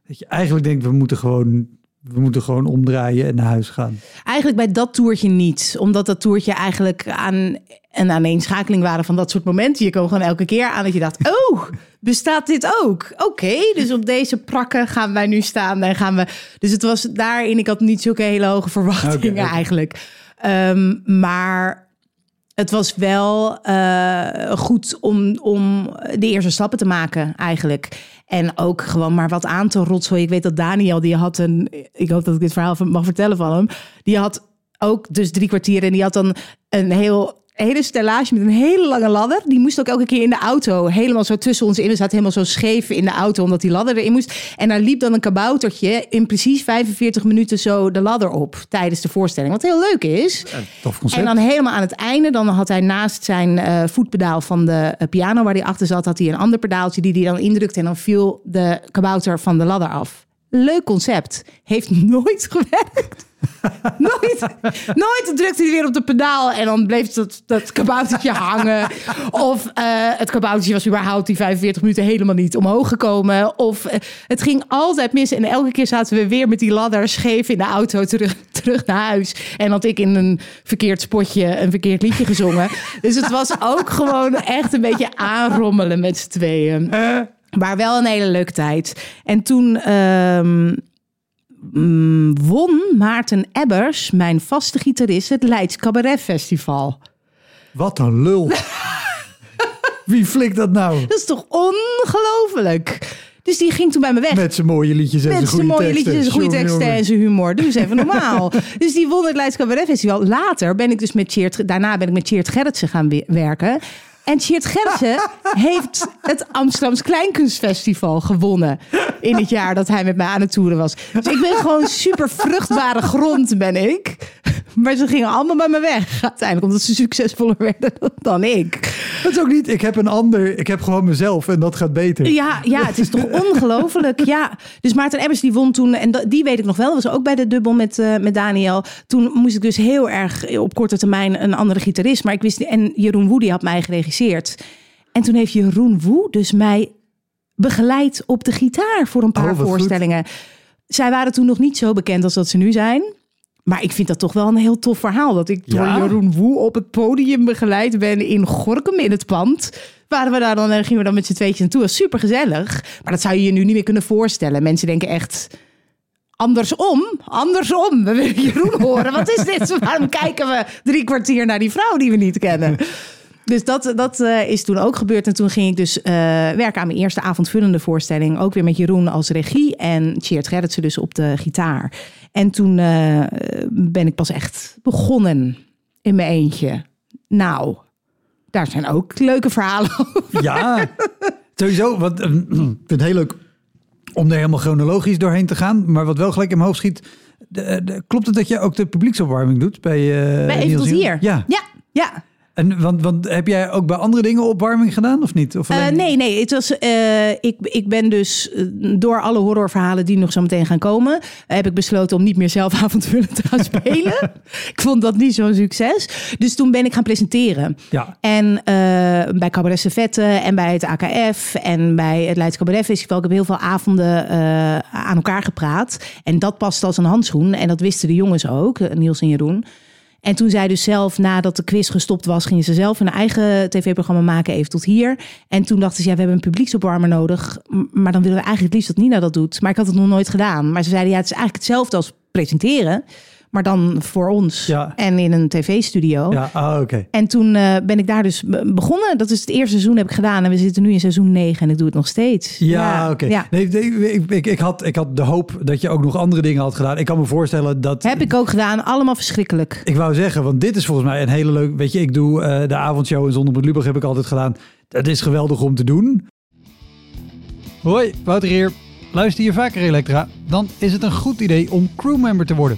dat je eigenlijk denkt, we moeten gewoon, we moeten gewoon omdraaien en naar huis gaan. Eigenlijk bij dat toertje niet. Omdat dat toertje eigenlijk aan een aaneenschakeling waren van dat soort momenten. Je kwam gewoon elke keer aan dat je dacht, [LAUGHS] oh, bestaat dit ook? Oké, dus op deze prakken gaan wij nu staan en gaan we... Dus het was daarin, ik had niet zulke hele hoge verwachtingen eigenlijk. Ehm, maar het was wel eh, goed om, om de eerste stappen te maken eigenlijk. En ook gewoon maar wat aan te rotselen. Ik weet dat Daniel, die had een... Ik hoop dat ik dit verhaal mag vertellen van hem. Die had ook dus drie kwartier en die had dan een heel... Hele stellage met een hele lange ladder. Die moest ook elke keer in de auto helemaal zo tussen ons in. We zaten helemaal zo scheef in de auto omdat die ladder erin moest. En daar liep dan een kaboutertje in precies 45 minuten zo de ladder op tijdens de voorstelling. Wat heel leuk is. Tof concept. En dan helemaal aan het einde, dan had hij naast zijn eh, voetpedaal van de eh, piano waar hij achter zat, had hij een ander pedaaltje die hij dan indrukte en dan viel de kabouter van de ladder af. Leuk concept. Heeft nooit [LAUGHS] gewerkt. nooit. Nooit drukte hij weer op de pedaal en dan bleef dat, dat kaboutertje [LAUGHS] hangen. Of eh, het kaboutertje was überhaupt die 45 minuten helemaal niet omhoog gekomen. Of eh, het ging altijd mis en elke keer zaten we weer met die ladder scheef in de auto terug, terug naar huis. En had ik in een verkeerd spotje een verkeerd liedje gezongen. dus het was ook gewoon echt een beetje aanrommelen met z'n tweeën. Maar wel een hele leuke tijd. En toen ehm, mm, won Maarten Ebbers, mijn vaste gitarist, het Leids Cabaret Festival. Wat een lul. [LAUGHS] Wie flikt dat nou? Dat is toch ongelooflijk? Dus die ging toen bij me weg. Met zijn mooie liedjes en zijn Met goede zijn mooie teksten. liedjes, goede Jongen, teksten jongen. en zijn humor. Doe eens even normaal. [LAUGHS] dus die won het Leids Cabaret Festival. Later ben ik dus met Cheert... Daarna ben ik met Cheert Gerritsen gaan we- werken. En Cheert Gerritsen [LAUGHS] heeft het Amsterdams Kleinkunstfestival gewonnen. In het jaar dat hij met mij aan het toeren was. Dus ik ben gewoon super vruchtbare grond, ben ik. Maar ze gingen allemaal bij me weg. [LAUGHS] Uiteindelijk, omdat ze succesvoller werden [LAUGHS] dan ik. Dat is ook niet, ik heb een ander, ik heb gewoon mezelf en dat gaat beter. Ja, ja, het is toch [LAUGHS] ongelooflijk. Ja, dus Maarten Ebbers die won toen, en die weet ik nog wel, was ook bij de dubbel met, eh, met Daniel. Toen moest ik dus heel erg op korte termijn een andere gitarist. Maar ik wist, en Jeroen Woe die had mij geregisseerd. En toen heeft Jeroen Woe dus mij begeleid op de gitaar voor een paar Oh, goed. voorstellingen. Zij waren toen nog niet zo bekend als dat ze nu zijn. Maar ik vind dat toch wel een heel tof verhaal. Dat ik door Ja? Jeroen Woe op het podium begeleid ben in Gorkum in het pand. Waren we daar dan en gingen we dan met z'n tweetjes naartoe. Dat was super gezellig. Maar dat zou je je nu niet meer kunnen voorstellen. Mensen denken echt andersom. Andersom. We willen Jeroen horen. Wat is dit? [LAUGHS] Waarom kijken we drie kwartier naar die vrouw die we niet kennen? Dus dat, dat eh, is toen ook gebeurd. En toen ging ik dus eh, werken aan mijn eerste avondvullende voorstelling. Ook weer met Jeroen als regie en Cheert Gerritsen dus op de gitaar. En toen eh, ben ik pas echt begonnen in mijn eentje. Nou, daar zijn ook leuke verhalen over. Ja, sowieso. Want, eh, [CLEARS THROAT] ik vind het heel leuk om er helemaal chronologisch doorheen te gaan. Maar wat wel gelijk in mijn hoofd schiet. de- de- klopt het dat je ook de publieksopwarming doet bij, Bij Even tot hier. Ja. ja. ja. En want, want heb jij ook bij andere dingen opwarming gedaan of niet? Of Eh, alleen- nee, nee. Het was, eh, ik, ik ben dus eh, door alle horrorverhalen die nog zo meteen gaan komen, heb ik besloten om niet meer zelf [LAUGHS] avondvullend te gaan spelen. [LAUGHS] ik vond dat niet zo'n succes. Dus toen ben ik gaan presenteren. Ja. En bij Cabaret Savette en bij het AKF en bij het Leids Cabaret Festival. Ik heb heel veel avonden aan elkaar gepraat. En dat past als een handschoen. En dat wisten de jongens ook, Niels en Jeroen. En toen zij dus zelf, nadat de quiz gestopt was, gingen ze zelf een eigen tv-programma maken, even tot hier. En toen dachten ze, ja, we hebben een publieksopwarmer nodig. Maar dan willen we eigenlijk het liefst dat Nina dat doet. Maar ik had het nog nooit gedaan. Maar ze zeiden, ja, het is eigenlijk hetzelfde als presenteren. Maar dan voor ons Ja. en in een tv-studio. Ja, ah, oké. En toen eh, ben ik daar dus be- begonnen. Dat is het eerste seizoen heb ik gedaan. En we zitten nu in seizoen 9 en ik doe het nog steeds. Ja, oké. Ja. Nee, nee, ik, ik, ik, had, ik had de hoop dat je ook nog andere dingen had gedaan. Ik kan me voorstellen dat... Heb ik ook gedaan. Allemaal verschrikkelijk. Ik wou zeggen, want dit is volgens mij een hele leuk... Weet je, ik doe eh, de avondshow in Zonder met Lubach heb ik altijd gedaan. Dat is geweldig om te doen. Hoi, Wouter hier. Luister je vaker Elektra? Dan is het een goed idee om crewmember te worden.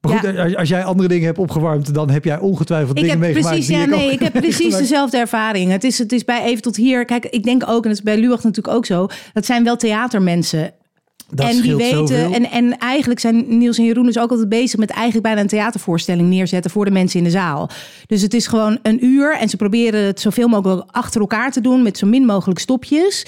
Maar Ja. als- als jij andere dingen hebt opgewarmd, dan heb jij ongetwijfeld Ik dingen heb meegemaakt. precies, ja, ik nee, ik heb [LAUGHS] precies dezelfde ervaring. Het is, het is bij even tot hier. Kijk, ik denk ook, en dat is bij Luwach natuurlijk ook zo. Dat zijn wel theatermensen. Dat en die weten, zoveel. en, en eigenlijk zijn Niels en Jeroen dus ook altijd bezig met eigenlijk bijna een theatervoorstelling neerzetten voor de mensen in de zaal. Dus het is gewoon een uur en ze proberen het zoveel mogelijk achter elkaar te doen met zo min mogelijk stopjes.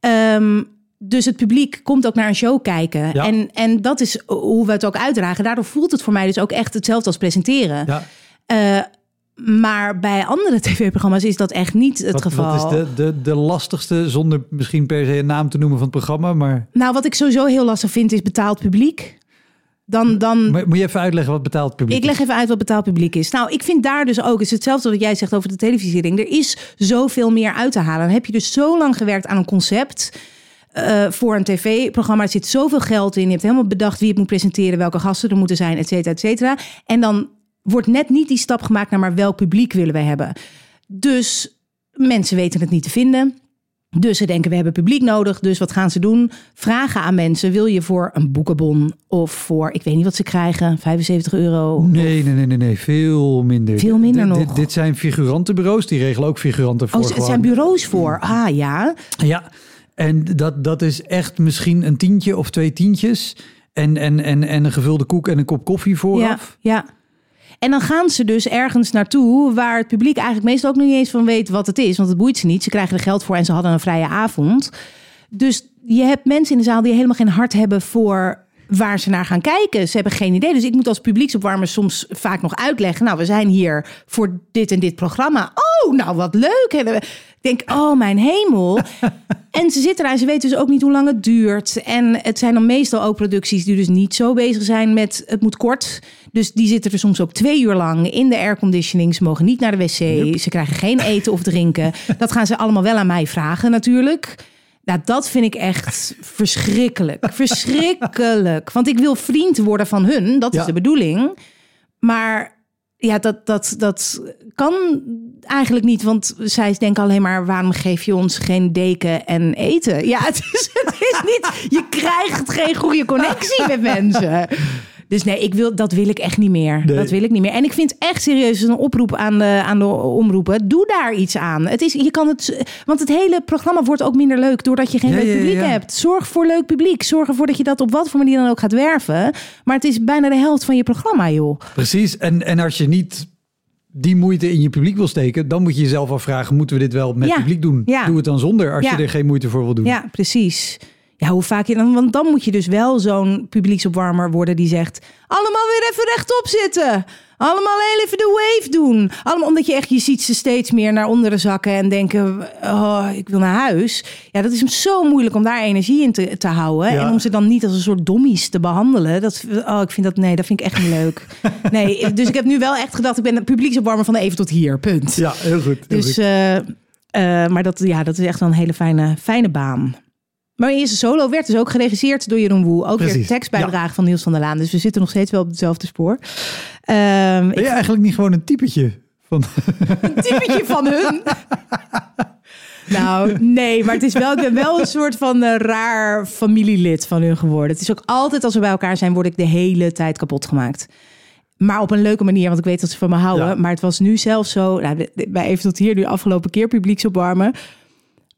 Ehm, dus het publiek komt ook naar een show kijken. Ja. En, en dat is hoe we het ook uitdragen. Daardoor voelt het voor mij dus ook echt hetzelfde als presenteren. Ja, Eh, maar bij andere [LAUGHS] tv-programma's is dat echt niet het wat, geval. wat is de, de, de lastigste, zonder misschien per se een naam te noemen van het programma, maar, Nou, wat ik sowieso heel lastig vind, is betaald publiek. Dan, dan, moet je even uitleggen wat betaald publiek ik leg even uit wat betaald publiek is. Nou, ik vind daar dus ook, is hetzelfde wat jij zegt over de televisiering. Er is zoveel meer uit te halen. Dan heb je dus zo lang gewerkt aan een concept. Eh, voor een tv-programma. Er zit zoveel geld in. Je hebt helemaal bedacht wie het moet presenteren, welke gasten er moeten zijn, et cetera, et cetera. En dan wordt net niet die stap gemaakt naar maar welk publiek willen we hebben. Dus mensen weten het niet te vinden. Dus ze denken, we hebben publiek nodig. Dus wat gaan ze doen? Vragen aan mensen. Wil je voor een boekenbon of voor, ik weet niet wat ze krijgen, 75 euro? Nee, nee, nee, nee, nee, veel minder. Veel minder Dit- nog. Dit, dit zijn figurantenbureaus, die regelen ook figuranten voor Oh, het gewoon- zijn bureaus voor. Ah ja. Ja, en dat, dat is echt misschien een tientje of twee tientjes. En, en, en, en een gevulde koek en een kop koffie vooraf. Ja, ja. En dan gaan ze dus ergens naartoe waar het publiek eigenlijk meestal ook nog niet eens van weet wat het is. Want het boeit ze niet. Ze krijgen er geld voor en ze hadden een vrije avond. Dus je hebt mensen in de zaal die helemaal geen hart hebben voor waar ze naar gaan kijken. Ze hebben geen idee. Dus ik moet als publieksopwarmer soms vaak nog uitleggen. Nou, we zijn hier voor dit en dit programma. Oh, nou wat leuk. Ik denk, oh mijn hemel. [LAUGHS] en ze zitten daar en ze weten dus ook niet hoe lang het duurt. En het zijn dan meestal ook producties die dus niet zo bezig zijn met het moet kort. Dus die zitten er soms ook twee uur lang in de airconditioning. Ze mogen niet naar de wc. Ze krijgen geen eten of drinken. Dat gaan ze allemaal wel aan mij vragen natuurlijk. Nou, dat vind ik echt verschrikkelijk. [LAUGHS] Verschrikkelijk. Want ik wil vriend worden van hun. Dat is Ja. de bedoeling. Maar ja, dat, dat, dat kan eigenlijk niet. Want zij denken alleen maar... waarom geef je ons geen deken en eten? Ja, het is, het is niet... Je krijgt geen goede connectie met mensen. [LAUGHS] Dus nee, ik wil, dat wil ik echt niet meer. Nee. Dat wil ik niet meer. En ik vind echt serieus een oproep aan de, aan de omroepen. Doe daar iets aan. Het is, je kan het, want het hele programma wordt ook minder leuk doordat je geen Ja, leuk ja, publiek ja. hebt. Zorg voor leuk publiek. Zorg ervoor dat je dat op wat voor manier dan ook gaat werven. Maar het is bijna de helft van je programma, joh. Precies. En, en als je niet die moeite in je publiek wil steken, dan moet je jezelf afvragen: moeten we dit wel met publiek doen? Ja. Doe het dan zonder als je er geen moeite voor wil doen. Ja, precies. Ja, hoe vaak je dan... Want dan moet je dus wel zo'n publieksopwarmer worden die zegt... Allemaal weer even rechtop zitten. Allemaal heel even de wave doen. Allemaal omdat je echt... Je ziet ze steeds meer naar onderen zakken en denken... Oh, ik wil naar huis. Ja, dat is zo moeilijk om daar energie in te, te houden. Ja. En om ze dan niet als een soort dommies te behandelen. Dat, oh, ik vind dat... Nee, dat vind ik echt niet leuk. [LAUGHS] Nee, dus ik heb nu wel echt gedacht... Ik ben de publieksopwarmer van even tot hier. Punt. Ja, heel goed. heel Dus, goed. eh, eh, maar dat, ja, dat is echt wel een hele fijne, fijne baan. Maar eerste solo werd dus ook geregisseerd door Jeroen Woe. Ook weer tekstbijdrage van Niels van der Laan. Dus we zitten nog steeds wel op hetzelfde spoor. Ehm ben je eigenlijk niet gewoon een typetje van. [LAUGHS] een typetje van hun. [LAUGHS] Nou, nee, maar het is wel, ik ben wel een soort van eh, raar familielid van hun geworden. Het is ook altijd als we bij elkaar zijn, word ik de hele tijd kapot gemaakt. Maar op een leuke manier, want ik weet dat ze van me houden. Ja. Maar het was nu zelfs zo, nou, bij even tot hier, nu afgelopen keer publieksopwarmen,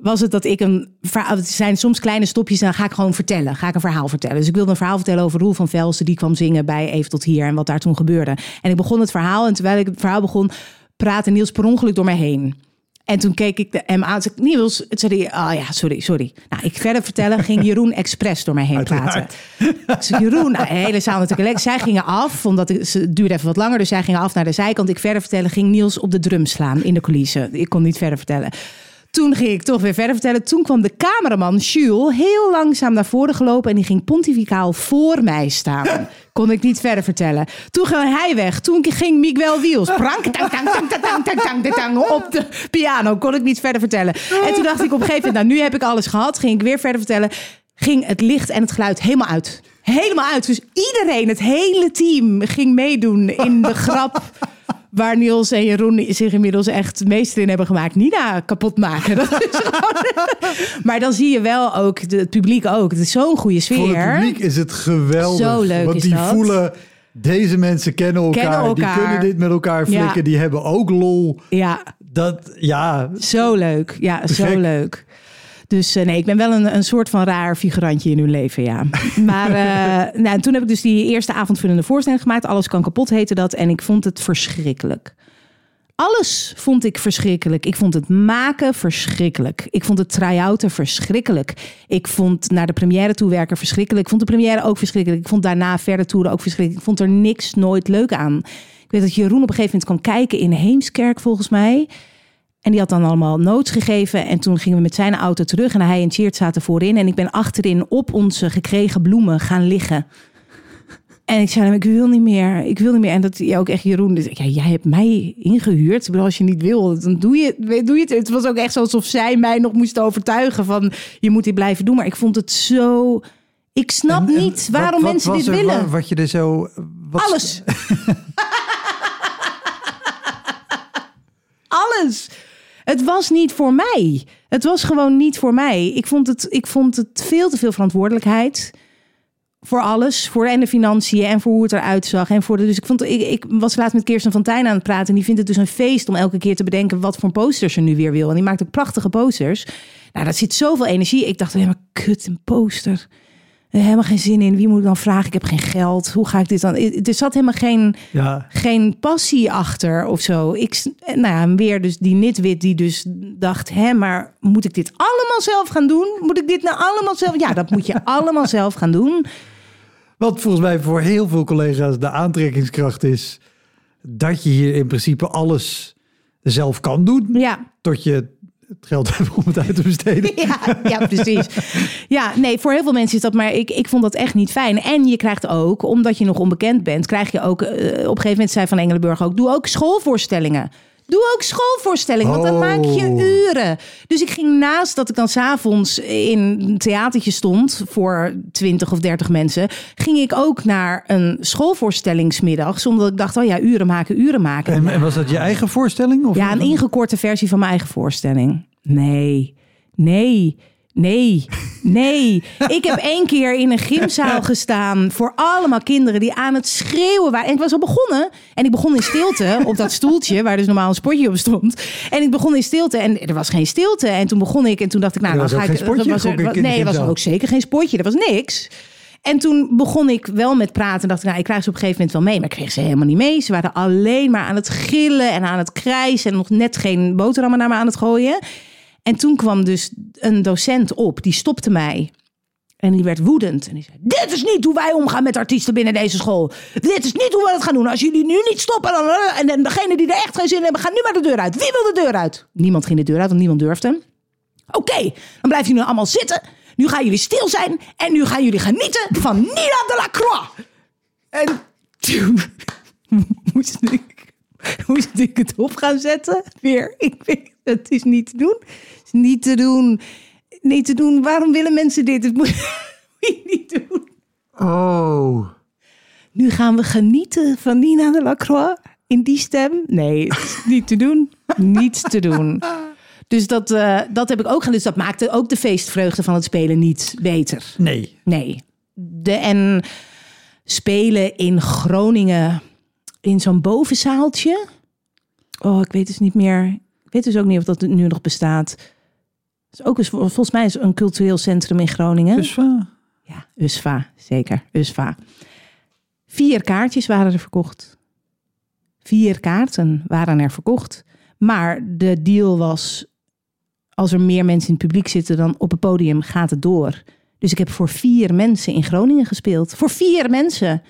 was het dat ik een verhaal, het zijn soms kleine stopjes en dan ga ik gewoon vertellen, ga ik een verhaal vertellen. Dus ik wilde een verhaal vertellen over Roel van Velsen, die kwam zingen bij Even tot hier en wat daar toen gebeurde. En ik begon het verhaal en terwijl ik het verhaal begon, praatte Niels per ongeluk door mij heen. En toen keek ik de, hem aan. Zei ik, Niels, het zei hij, ah ja, sorry, sorry. Nou, ik verder vertellen, ging Jeroen [LAUGHS] expres door mij heen praten. Ik zei, Jeroen, nou, de hele zaal natuurlijk. Zij gingen af, omdat het, ze duurde even wat langer. Dus zij gingen af naar de zijkant. Ik verder vertellen, ging Niels op de drum slaan in de coulissen. Ik kon niet verder vertellen. Toen ging ik toch weer verder vertellen. Toen kwam de cameraman Jules heel langzaam naar voren gelopen. En die ging pontificaal voor mij staan. [LAUGHS] Kon ik niet verder vertellen. Toen ging hij weg. Toen ging Miguel Wiels. Prank, tang, tang, tang, tang, tang, tang, tang, tang, op de piano. Kon ik niet verder vertellen. En toen dacht ik op een gegeven moment, nou nu heb ik alles gehad. Ging ik weer verder vertellen. Ging het licht en het geluid helemaal uit. Helemaal uit. Dus iedereen, het hele team ging meedoen in de grap. Waar Niels en Jeroen zich inmiddels echt meester in hebben gemaakt. Nina kapot maken. [LAUGHS] Dat is gewoon... Maar dan zie je wel ook, het publiek ook. Het is zo'n goede sfeer. Voor het publiek is het geweldig. Zo leuk want is die dat. voelen, deze mensen kennen elkaar, Kennen Die kunnen dit met elkaar flikken. Ja. Die hebben ook lol. Ja, Dat, ja, zo leuk. Ja, zo gek. leuk. Dus eh, nee, ik ben wel een, een soort van raar figurantje in hun leven, ja. [LAUGHS] Maar eh, nou, toen heb ik dus die eerste avondvullende voorstelling gemaakt. Alles kan kapot heette dat. En ik vond het verschrikkelijk. Alles vond ik verschrikkelijk. Ik vond het maken verschrikkelijk. Ik vond het try-outen verschrikkelijk. Ik vond naar de première toe werken verschrikkelijk. Ik vond de première ook verschrikkelijk. Ik vond daarna verder toeren ook verschrikkelijk. Ik vond er niks nooit leuk aan. Ik weet dat Jeroen op een gegeven moment kwam kijken in Heemskerk volgens mij. En die had dan allemaal notes gegeven. En toen gingen we met zijn auto terug. En hij en Cheert zaten voorin. En ik ben achterin op onze gekregen bloemen gaan liggen. En ik zei hem, ik wil niet meer. Ik wil niet meer. En dat ja, ook echt Jeroen. Dus, ja, jij hebt mij ingehuurd. Als je niet wil, dan doe je, doe je het. Het was ook echt alsof zij mij nog moest overtuigen van... je moet dit blijven doen. Maar ik vond het zo... Ik snap En- en niet waarom wat- mensen dit er- willen. Wat, wat je er zo... Alles. [LAUGHS] Alles. Het was niet voor mij. Het was gewoon niet voor mij. Ik vond het, ik vond het veel te veel verantwoordelijkheid. Voor alles. Voor en de financiën en voor hoe het eruit zag. En voor de, dus ik, vond, ik, ik was laatst met Kirsten van Tijn aan het praten. En die vindt het dus een feest om elke keer te bedenken wat voor posters ze nu weer wil. En die maakt ook prachtige posters. Nou, dat zit zoveel energie. Ik dacht alleen maar, kut, een poster. Helemaal geen zin in. Wie moet ik dan vragen? Ik heb geen geld. Hoe ga ik dit dan? Er zat helemaal geen, Ja, geen passie achter of zo. Ik, s- nou ja, weer dus die nitwit die dus dacht... hè, maar moet ik dit allemaal zelf gaan doen? Moet ik dit nou allemaal zelf... Ja, dat moet je [LAUGHS] allemaal zelf gaan doen. wat volgens mij voor heel veel collega's de aantrekkingskracht is... dat je hier in principe alles zelf kan doen... Ja, tot je het geld [LAUGHS] hebt om het uit te besteden. Ja, ja, precies. Ja, nee, voor heel veel mensen is dat, maar ik, ik vond dat echt niet fijn. En je krijgt ook, omdat je nog onbekend bent, krijg je ook, eh, op een gegeven moment zei Van Engelenburg ook, doe ook schoolvoorstellingen. Doe ook schoolvoorstellingen, want dan maak je Oh. uren. Dus ik ging naast dat ik dan s'avonds in een theatertje stond voor 20 of 30 mensen, ging ik ook naar een schoolvoorstellingsmiddag, omdat ik dacht, oh ja, uren maken, uren maken. En, en was dat je eigen voorstelling? Of Ja, een ingekorte versie van mijn eigen voorstelling. Nee, nee, nee, nee. Ik heb één keer in een gymzaal gestaan voor allemaal kinderen die aan het schreeuwen waren. En ik was al begonnen. En ik begon in stilte op dat stoeltje waar dus normaal een spotje op stond. En ik begon in stilte en er was geen stilte. En toen begon ik en toen dacht ik, nou, dan ga ik. geen spotje, was er- nee, er was ook zeker geen spotje. Er was niks. En toen begon ik wel met praten. En dacht ik, nou, ik krijg ze op een gegeven moment wel mee. Maar ik kreeg ze helemaal niet mee. Ze waren alleen maar aan het gillen en aan het krijsen. En nog net geen boterhammen naar me aan het gooien. En toen kwam dus een docent op. Die stopte mij. En die werd woedend. En die zei, dit is niet hoe wij omgaan met artiesten binnen deze school. Dit is niet hoe we het gaan doen. Als jullie nu niet stoppen... Dan, en dan degene die er echt geen zin in hebben... gaan nu maar de deur uit. Wie wil de deur uit? Niemand ging de deur uit, want niemand durfde. Oké, dan blijven jullie allemaal zitten. Nu gaan jullie stil zijn. En nu gaan jullie genieten van Nina de la Croix. En [LAUGHS] moest ik, moest ik het op gaan zetten. Weer, ik weet, het is niet te doen. Het is niet te doen. Niet te doen. Waarom willen mensen dit? Het moet [LAUGHS] je niet doen. Oh. Nu gaan we genieten van Nina de la Croix in die stem. Nee, het is niet te doen. Niets te doen. Dus dat, eh, dat heb ik ook gedaan. Dus dat maakte ook de feestvreugde van het spelen niet beter. Nee. Nee. De, en spelen in Groningen in zo'n bovenzaaltje. Oh, ik weet dus niet meer. Weet dus ook niet of dat nu nog bestaat. Is ook eens, volgens mij is een cultureel centrum in Groningen. Uh, Ja, USVA, zeker. USVA. Vier kaartjes waren er verkocht. Vier kaarten waren er verkocht. Maar de deal was, als er meer mensen in het publiek zitten dan op het podium, gaat het door. Dus ik heb voor vier mensen in Groningen gespeeld. Voor vier mensen.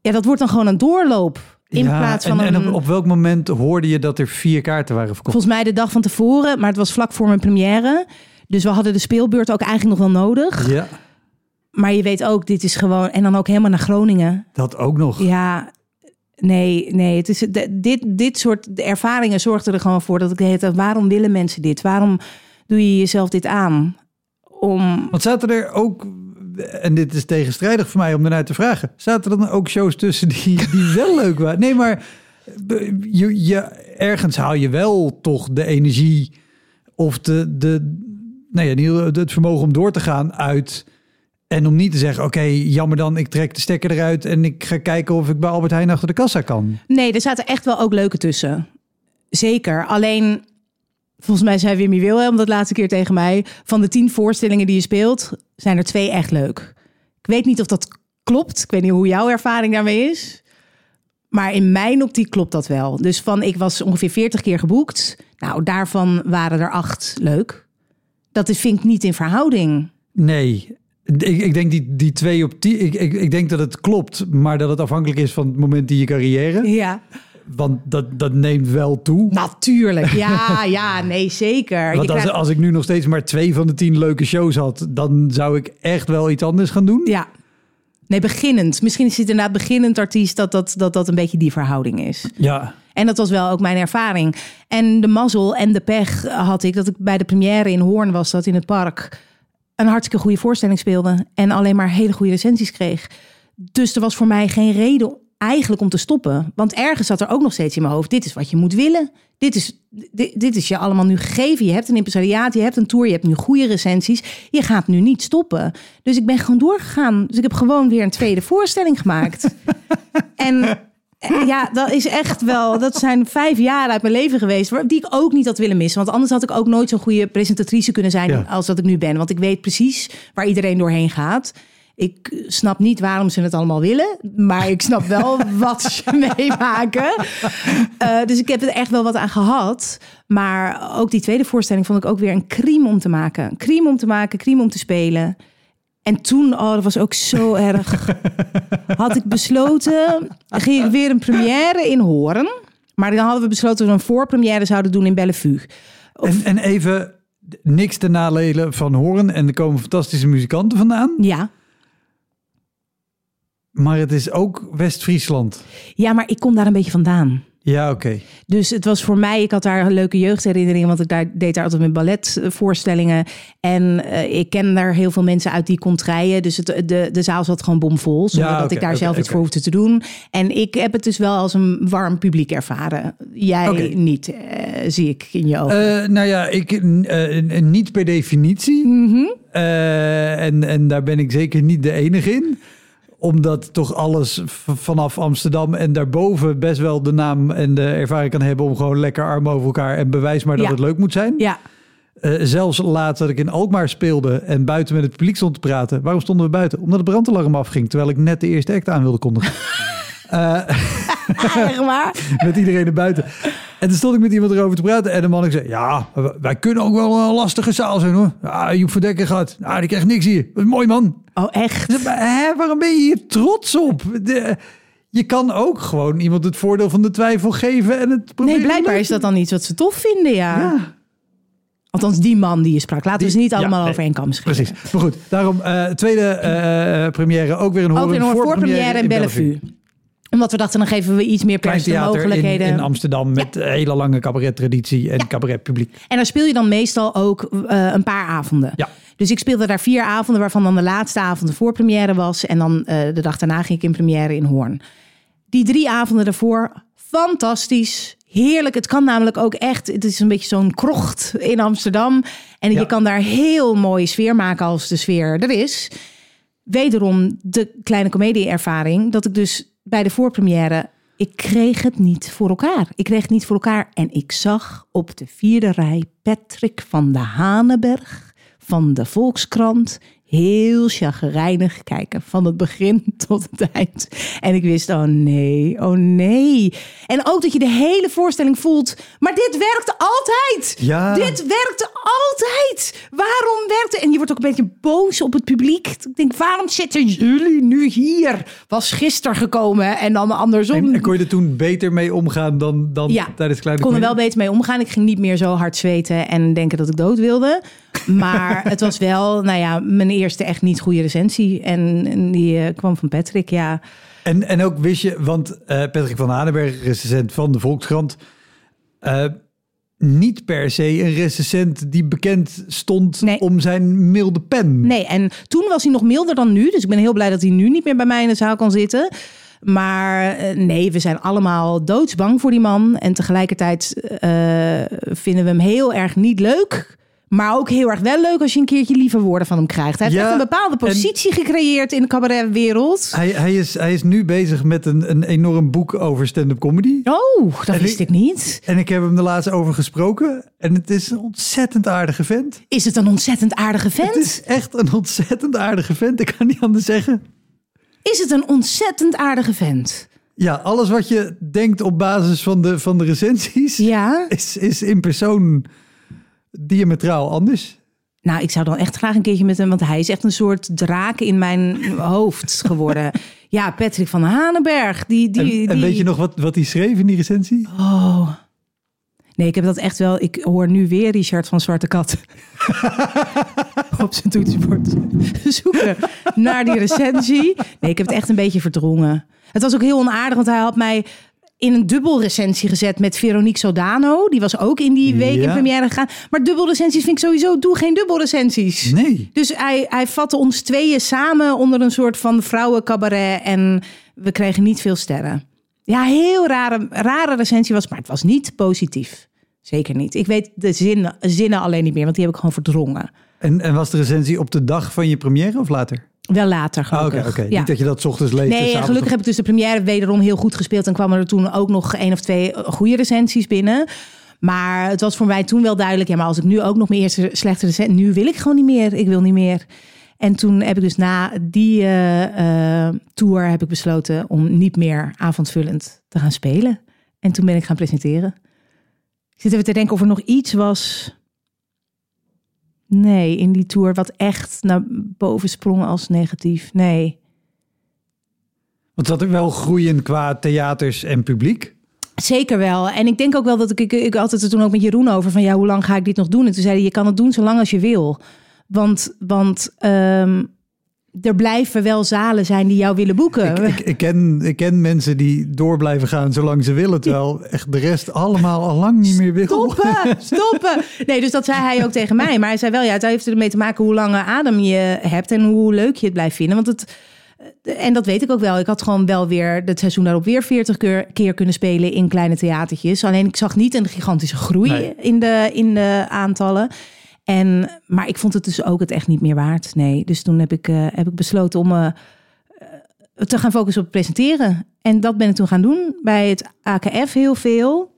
Ja, dat wordt dan gewoon een doorloop. In ja, plaats van en, een... en op, op welk moment hoorde je dat er vier kaarten waren verkocht? Volgens mij de dag van tevoren, maar het was vlak voor mijn première. Dus we hadden de speelbeurt ook eigenlijk nog wel nodig. Ja, Maar je weet ook, dit is gewoon... En dan ook helemaal naar Groningen. dat ook nog. Ja, nee, nee. Het is, dit, dit soort ervaringen zorgden er gewoon voor dat ik tijd... Waarom willen mensen dit? Waarom doe je jezelf dit aan? Om... Want zaten er ook, en dit is tegenstrijdig voor mij om ernaar te vragen, zaten er dan ook shows tussen die, die wel [LAUGHS] leuk waren? Nee, maar je, je, ergens haal je wel toch de energie of de, de, nou ja, die- het vermogen om door te gaan uit. En om niet te zeggen, oké, jammer dan, ik trek de stekker eruit en ik ga kijken of ik bij Albert Heijn achter de kassa kan. Nee, er zaten echt wel ook leuke tussen. Zeker. Alleen, volgens mij zei Wimmy Wilhelm dat laatste keer tegen mij... van de tien voorstellingen die je speelt, zijn er twee echt leuk. Ik weet niet of dat klopt. Ik weet niet hoe jouw ervaring daarmee is. Maar in mijn optiek klopt dat wel. Dus van, ik was ongeveer 40 keer geboekt. Nou, daarvan waren er acht leuk. Dat is, vind ik niet in verhouding. Nee, ik, ik denk die, die twee op tien, ik, ik, ik denk dat het klopt, maar dat het afhankelijk is van het moment in je carrière. Ja. Want dat, dat neemt wel toe. Natuurlijk. Ja, [LAUGHS] ja, nee, zeker. Want als, krijgt- als ik nu nog steeds maar twee van de tien leuke shows had, dan zou ik echt wel iets anders gaan doen. Ja. Nee, beginnend. Misschien is het inderdaad beginnend artiest dat dat, dat dat een beetje die verhouding is. Ja, En dat was wel ook mijn ervaring. En de mazzel en de pech had ik dat ik bij de première in Hoorn was, dat in het park, een hartstikke goede voorstelling speelde en alleen maar hele goede recensies kreeg. Dus er was voor mij geen reden eigenlijk om te stoppen. Want ergens zat er ook nog steeds in mijn hoofd, dit is wat je moet willen. Dit is, dit, dit is je allemaal nu gegeven. Je hebt een impresariaat, je hebt een tour, je hebt nu goede recensies. Je gaat nu niet stoppen. Dus ik ben gewoon doorgegaan. Dus ik heb gewoon weer een tweede voorstelling gemaakt. [LAUGHS] en Eh, Ja, dat is echt wel. Dat zijn vijf jaar uit mijn leven geweest. Die ik ook niet had willen missen. Want anders had ik ook nooit zo'n goede presentatrice kunnen zijn. Ja. als dat ik nu ben. Want ik weet precies waar iedereen doorheen gaat. Ik snap niet waarom ze het allemaal willen. Maar ik snap wel [LAUGHS] wat ze meemaken. Eh, dus ik heb er echt wel wat aan gehad. Maar ook die tweede voorstelling vond ik ook weer een crime om te maken. Een crime om te maken, crime om te spelen. En toen, oh, dat was ook zo erg. [LAUGHS] Had ik besloten, ging ik weer een première in Horen. Maar dan hadden we besloten dat we een voorpremière zouden doen in Bellevue. En, en even niks te nadelen van horen. En er komen fantastische muzikanten vandaan. Ja. Maar het is ook West-Friesland. ja, maar ik kom daar een beetje vandaan. Ja, oké. Dus het was voor mij, ik had daar leuke jeugdherinneringen, want ik daar, deed daar altijd met balletvoorstellingen. En eh, ik ken daar heel veel mensen uit die contraien. Dus het, de, de zaal zat gewoon bomvol, zonder Ja, ik daar zelf iets voor hoefde te doen. En ik heb het dus wel als een warm publiek ervaren. Jij niet, eh, zie ik in je ogen. Eh, nou ja, ik, niet per definitie. Mhm. En, en daar ben ik zeker niet de enige in. Omdat toch alles vanaf Amsterdam en daarboven best wel de naam en de ervaring kan hebben om gewoon lekker arm over elkaar en bewijs maar dat Ja. het leuk moet zijn. Ja, Eh, zelfs laatst dat ik in Alkmaar speelde en buiten met het publiek stond te praten. Waarom stonden we buiten? Omdat het brandalarm afging, terwijl ik net de eerste act aan wilde kondigen. [LAUGHS] [LAUGHS] echt waar. [LAUGHS] met iedereen er buiten. En toen stond ik met iemand erover te praten. En de man ik zei, ja, wij kunnen ook wel een lastige zaal zijn hoor. Ja, Joep van Dekker gaat. Nou, die krijgt niks hier. Dat is mooi man. Oh, echt? Hè, waarom ben je hier trots op? De, je kan ook gewoon iemand het voordeel van de twijfel geven. En het Nee, blijkbaar is dat dan iets wat ze tof vinden, ja. Ja. Althans, die man die je sprak. Laten we ze niet ja, allemaal nee, over één kam scheren. Precies. Maar goed, daarom eh, tweede eh, première ook weer een Ook horen. weer een in Bellevue. Omdat we dachten, dan geven we iets meer pers de theater in, mogelijkheden. in Amsterdam met hele lange cabarettraditie en Ja. cabaretpubliek. En daar speel je dan meestal ook eh, een paar avonden. Ja. Dus ik speelde daar vier avonden, waarvan dan de laatste avond de voorpremière was. En dan eh, de dag daarna ging ik in première in Hoorn. Die drie avonden daarvoor, fantastisch. Heerlijk. Het kan namelijk ook echt. Het is een beetje zo'n krocht in Amsterdam. En Ja. je kan daar heel mooie sfeer maken als de sfeer er is. Wederom de kleine comedie-ervaring. Dat ik dus bij de voorpremière. Ik kreeg het niet voor elkaar. Ik kreeg het niet voor elkaar. En ik zag op de vierde rij Patrick van de Hanenberg van de Volkskrant heel chagrijnig kijken. Van het begin [LAUGHS] tot het eind. En ik wist, oh nee, oh nee. En ook dat je de hele voorstelling voelt. Maar dit werkt altijd. Ja. Dit werkt altijd. Waarom werkt het? En je wordt ook een beetje boos op het publiek. Ik denk, waarom zitten jullie nu hier? Was gisteren gekomen en dan andersom. En, en kon je er toen beter mee omgaan dan, dan Ja, tijdens kleine ik kon er wel beter mee omgaan. Ik ging niet meer zo hard zweten en denken dat ik dood wilde. Maar [LAUGHS] het was wel, nou ja, mijn eerste echt niet goede recensie. En, en die eh, kwam van Patrick, ja. En, en ook wist je, want eh, Patrick van Hanenberg, recensent van de Volkskrant, eh, niet per se een recensent die bekend stond Nee. om zijn milde pen. Nee, en toen was hij nog milder dan nu. Dus ik ben heel blij dat hij nu niet meer bij mij in de zaal kan zitten. Maar nee, we zijn allemaal doodsbang voor die man. En tegelijkertijd vinden we hem heel erg niet leuk. Maar ook heel erg wel leuk als je een keertje lieve woorden van hem krijgt. Hij heeft Ja, echt een bepaalde positie gecreëerd in de cabaretwereld. Hij, hij, is, hij is nu bezig met een, een enorm boek over stand-up comedy. Oh, dat En wist ik- ik niet. En ik heb hem de laatst over gesproken. En het is een ontzettend aardige vent. Is het een ontzettend aardige Het vent? is echt een ontzettend aardige vent. Ik kan niet anders zeggen. Is het een ontzettend aardige vent? Ja, alles wat je denkt op basis van de, van de recensies... Ja. Is, is in persoon diametraal anders. Nou, ik zou dan echt graag een keertje met hem, want hij is echt een soort draak in mijn hoofd geworden. Ja, Patrick van Hanenberg. Die, die, En, die... en weet je nog wat, wat hij schreef in die recensie? Oh. Nee, ik heb dat echt wel. Ik hoor nu weer Richard van Zwarte Kat [LAUGHS] op zijn toetsenbord zoeken naar die recensie. Nee, ik heb het echt een beetje verdrongen. Het was ook heel onaardig, want hij had mij in een dubbel recensie gezet met Veronique Sodano. Die was ook in die week in première gegaan. Maar dubbel recensies vind ik sowieso, doe geen dubbel recensies. Nee. Dus hij, hij vatte ons tweeën samen onder een soort van vrouwencabaret. En we kregen niet veel sterren. Ja, heel rare, rare recensie was, maar het was niet positief. Zeker niet. Ik weet de zinnen, zinnen alleen niet meer, want die heb ik gewoon verdrongen. En, en was de recensie op de dag van je première of later? Wel later, Oké, gelukkig. Ja. Niet dat je dat 's ochtends leest. Nee, gelukkig heb ik dus de première wederom heel goed gespeeld. En kwamen er toen ook nog één of twee eh, goede recensies binnen. Maar het was voor mij toen wel duidelijk. Ja, maar als ik nu ook nog mijn eerste slechte recensie... Nu wil ik gewoon niet meer. Ik wil niet meer. En toen heb ik dus na die eh, tour heb ik besloten om niet meer avondvullend te gaan spelen. En toen ben ik gaan presenteren. Ik zit even te denken of er nog iets was... Nee, in die tour wat echt naar boven sprong als negatief. Nee. Want zat er wel groeien qua theaters en publiek? Zeker wel. En ik denk ook wel dat ik, ik, ik had het er toen ook met Jeroen over van ja, hoe lang ga ik dit nog doen? En toen zei hij, je kan het doen zolang als je wil. Want, want ehm, er blijven wel zalen zijn die jou willen boeken. Ik, ik, ik, ken, ik ken mensen die door blijven gaan zolang ze willen. Terwijl echt de rest allemaal al lang niet meer wil. Stoppen, [LAUGHS] stoppen. Nee, dus dat zei hij ook tegen mij. Maar hij zei wel, ja, het heeft ermee te maken hoe lange adem je hebt en hoe leuk je het blijft vinden. Want het, en dat weet ik ook wel. Ik had gewoon wel weer het seizoen daarop weer 40 keer, keer kunnen spelen in kleine theatertjes. Alleen ik zag niet een gigantische groei Nee. in, de, in de aantallen. En, maar ik vond het dus ook het echt niet meer waard. Nee, dus toen heb ik, eh, heb ik besloten om eh, te gaan focussen op presenteren. En dat ben ik toen gaan doen bij het AKF heel veel.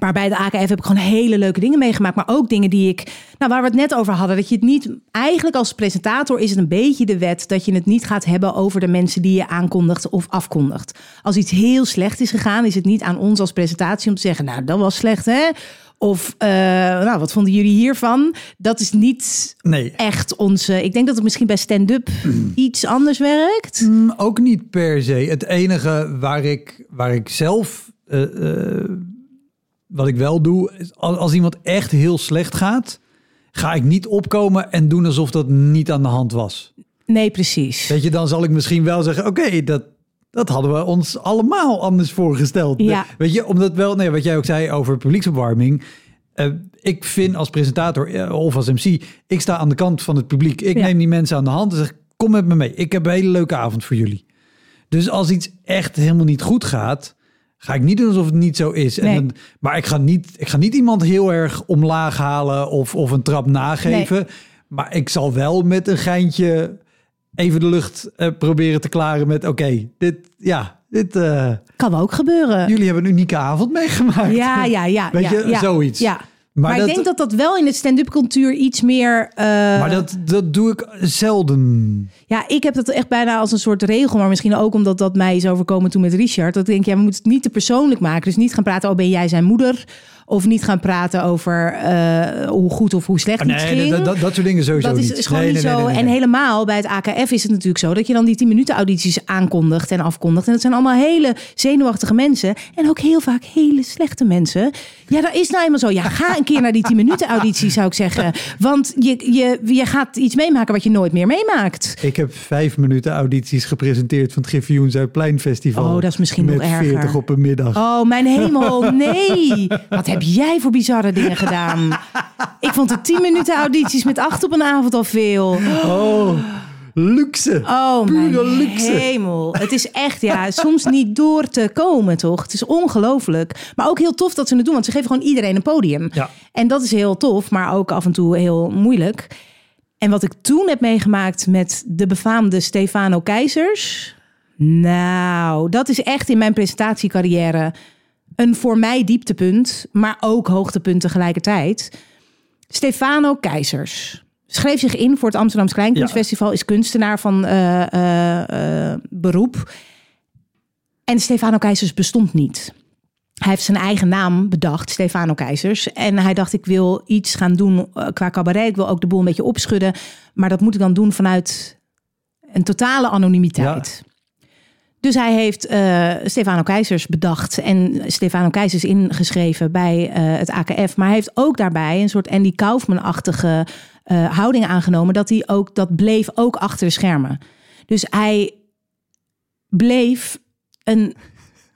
Maar bij de AKF heb ik gewoon hele leuke dingen meegemaakt. Maar ook dingen die ik. Nou, waar we het net over hadden. Dat je het niet. Eigenlijk als presentator is het een beetje de wet. dat je het niet gaat hebben over de mensen die je aankondigt of afkondigt. Als iets heel slecht is gegaan, is het niet aan ons als presentatie om te zeggen. Nou, dat was slecht, hè? Of, eh, nou, wat vonden jullie hiervan? Dat is niet Nee, echt onze. Ik denk dat het misschien bij stand-up iets anders werkt. Mm, ook niet per se. Het enige waar ik, waar ik zelf... eh, eh, wat ik wel doe, is als, als iemand echt heel slecht gaat... ga ik niet opkomen en doen alsof dat niet aan de hand was. Nee, precies. Weet je, dan zal ik misschien wel zeggen... oké, dat, dat hadden we ons allemaal anders voorgesteld. Ja. Weet je, omdat wel... Nee, wat jij ook zei over publieksopwarming... eh, ik vind als presentator eh, of als MC... ik sta aan de kant van het publiek. Ik Ja. neem die mensen aan de hand en zeg... kom met me mee. Ik heb een hele leuke avond voor jullie. Dus als iets echt helemaal niet goed gaat... ga ik niet doen alsof het niet zo is. Nee. En dan, maar ik ga, niet, ik ga niet iemand heel erg omlaag halen... of, of een trap nageven. Maar ik zal wel met een geintje even de lucht eh, proberen te klaren met... oké, dit, ja, dit, eh, Kan ook gebeuren. jullie hebben een unieke avond meegemaakt. Ja, ja, ja. Weet ja, je, ja, zoiets. Ja. Maar Maar, dat- ik denk dat dat wel in het stand-up cultuur iets meer... eh, Maar dat, dat doe ik zelden. Ja, ik heb dat echt bijna als een soort regel. Maar misschien ook omdat dat mij is overkomen toen met Richard. Dat ik denk, ja, we moeten het niet te persoonlijk maken. Dus niet gaan praten, oh, ben jij zijn moeder? Of niet gaan praten over eh, hoe goed of hoe slecht Ah, iets nee, ging. dat, dat, dat soort dingen sowieso Dat is, niet. is gewoon Nee, niet nee, zo. En helemaal bij het AKF is het natuurlijk zo dat je dan die 10 minuten audities aankondigt en afkondigt. En dat zijn allemaal hele zenuwachtige mensen. En ook heel vaak hele slechte mensen. Ja, dat is nou eenmaal zo. Ja, ga een keer naar die 10 minuten auditie, zou ik zeggen. Want je, je, je gaat iets meemaken wat je nooit meer meemaakt. Ik heb vijf minuten audities gepresenteerd van het Griffioen Zuidplein Festival. Oh, dat is misschien met nog erger. 40 op een middag. Oh, mijn hemel, [LAUGHS] nee. Wat heb jij voor bizarre dingen gedaan? Ik vond de 10 minuten audities met acht op een avond al veel. Oh, luxe. Oh, mijn Pure luxe. hemel. Het is echt, ja, soms niet door te komen, toch? Het is ongelooflijk. Maar ook heel tof dat ze het doen, want ze geven gewoon iedereen een podium. Ja. En dat is heel tof, maar ook af en toe heel moeilijk. En wat ik toen heb meegemaakt met de befaamde Stefano Keizers... Nou, dat is echt in mijn presentatiecarrière een voor mij dieptepunt, maar ook hoogtepunt tegelijkertijd. Stefano Keizers schreef zich in voor het Amsterdamse Kleinkunstfestival, is kunstenaar van eh, eh, eh, beroep. En Stefano Keizers bestond niet. Hij heeft zijn eigen naam bedacht, Stefano Keizers. En hij dacht, ik wil iets gaan doen qua cabaret. Ik wil ook de boel een beetje opschudden. Maar dat moet ik dan doen vanuit een totale anonimiteit. Dus hij heeft eh, Stefano Keizers bedacht en Stefano Keizers ingeschreven bij eh, het AKF. Maar hij heeft ook daarbij een soort Andy Kaufman-achtige eh, houding aangenomen. Dat hij ook, dat bleef ook achter de schermen. Dus hij bleef een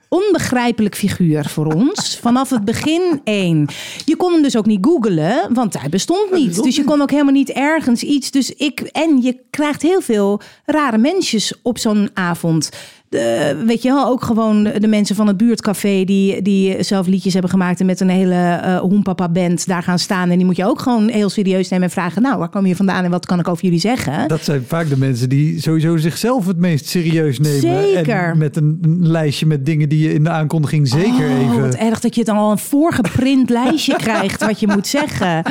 onbegrijpelijk figuur voor ons. Vanaf het begin één. Je kon hem dus ook niet googlen, want hij bestond niet. Dus je kon ook helemaal niet ergens iets. Dus ik, en je krijgt heel veel rare mensjes op zo'n avond. De, weet je wel, ook gewoon de mensen van het buurtcafé die, die zelf liedjes hebben gemaakt en met een hele uh, Hoenpapa band daar gaan staan. En die moet je ook gewoon heel serieus nemen en vragen, nou, waar kom je vandaan en wat kan ik over jullie zeggen? Dat zijn vaak de mensen die sowieso zichzelf het meest serieus nemen. Zeker. En met een, een lijstje met dingen die je in de aankondiging zeker oh, even... Wat erg dat je dan al een voorgeprint [LAUGHS] lijstje krijgt wat je moet zeggen.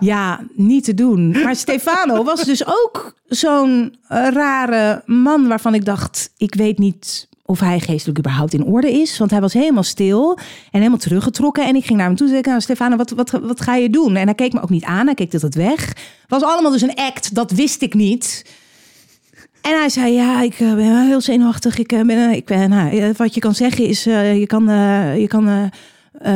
Ja, niet te doen. Maar Stefano was dus ook zo'n eh, rare man waarvan ik dacht, ik weet niet of hij geestelijk überhaupt in orde is. Want hij was helemaal stil en helemaal teruggetrokken. En ik ging naar hem toe en zei, nou, Stefano, wat, wat, wat ga je doen? En hij keek me ook niet aan, hij keek het weg. Het was allemaal dus een act, dat wist ik niet. En hij zei, ja, ik eh, ben heel zenuwachtig. Ik eh, ben, ik ben nou, wat je kan zeggen is, je kan, je kan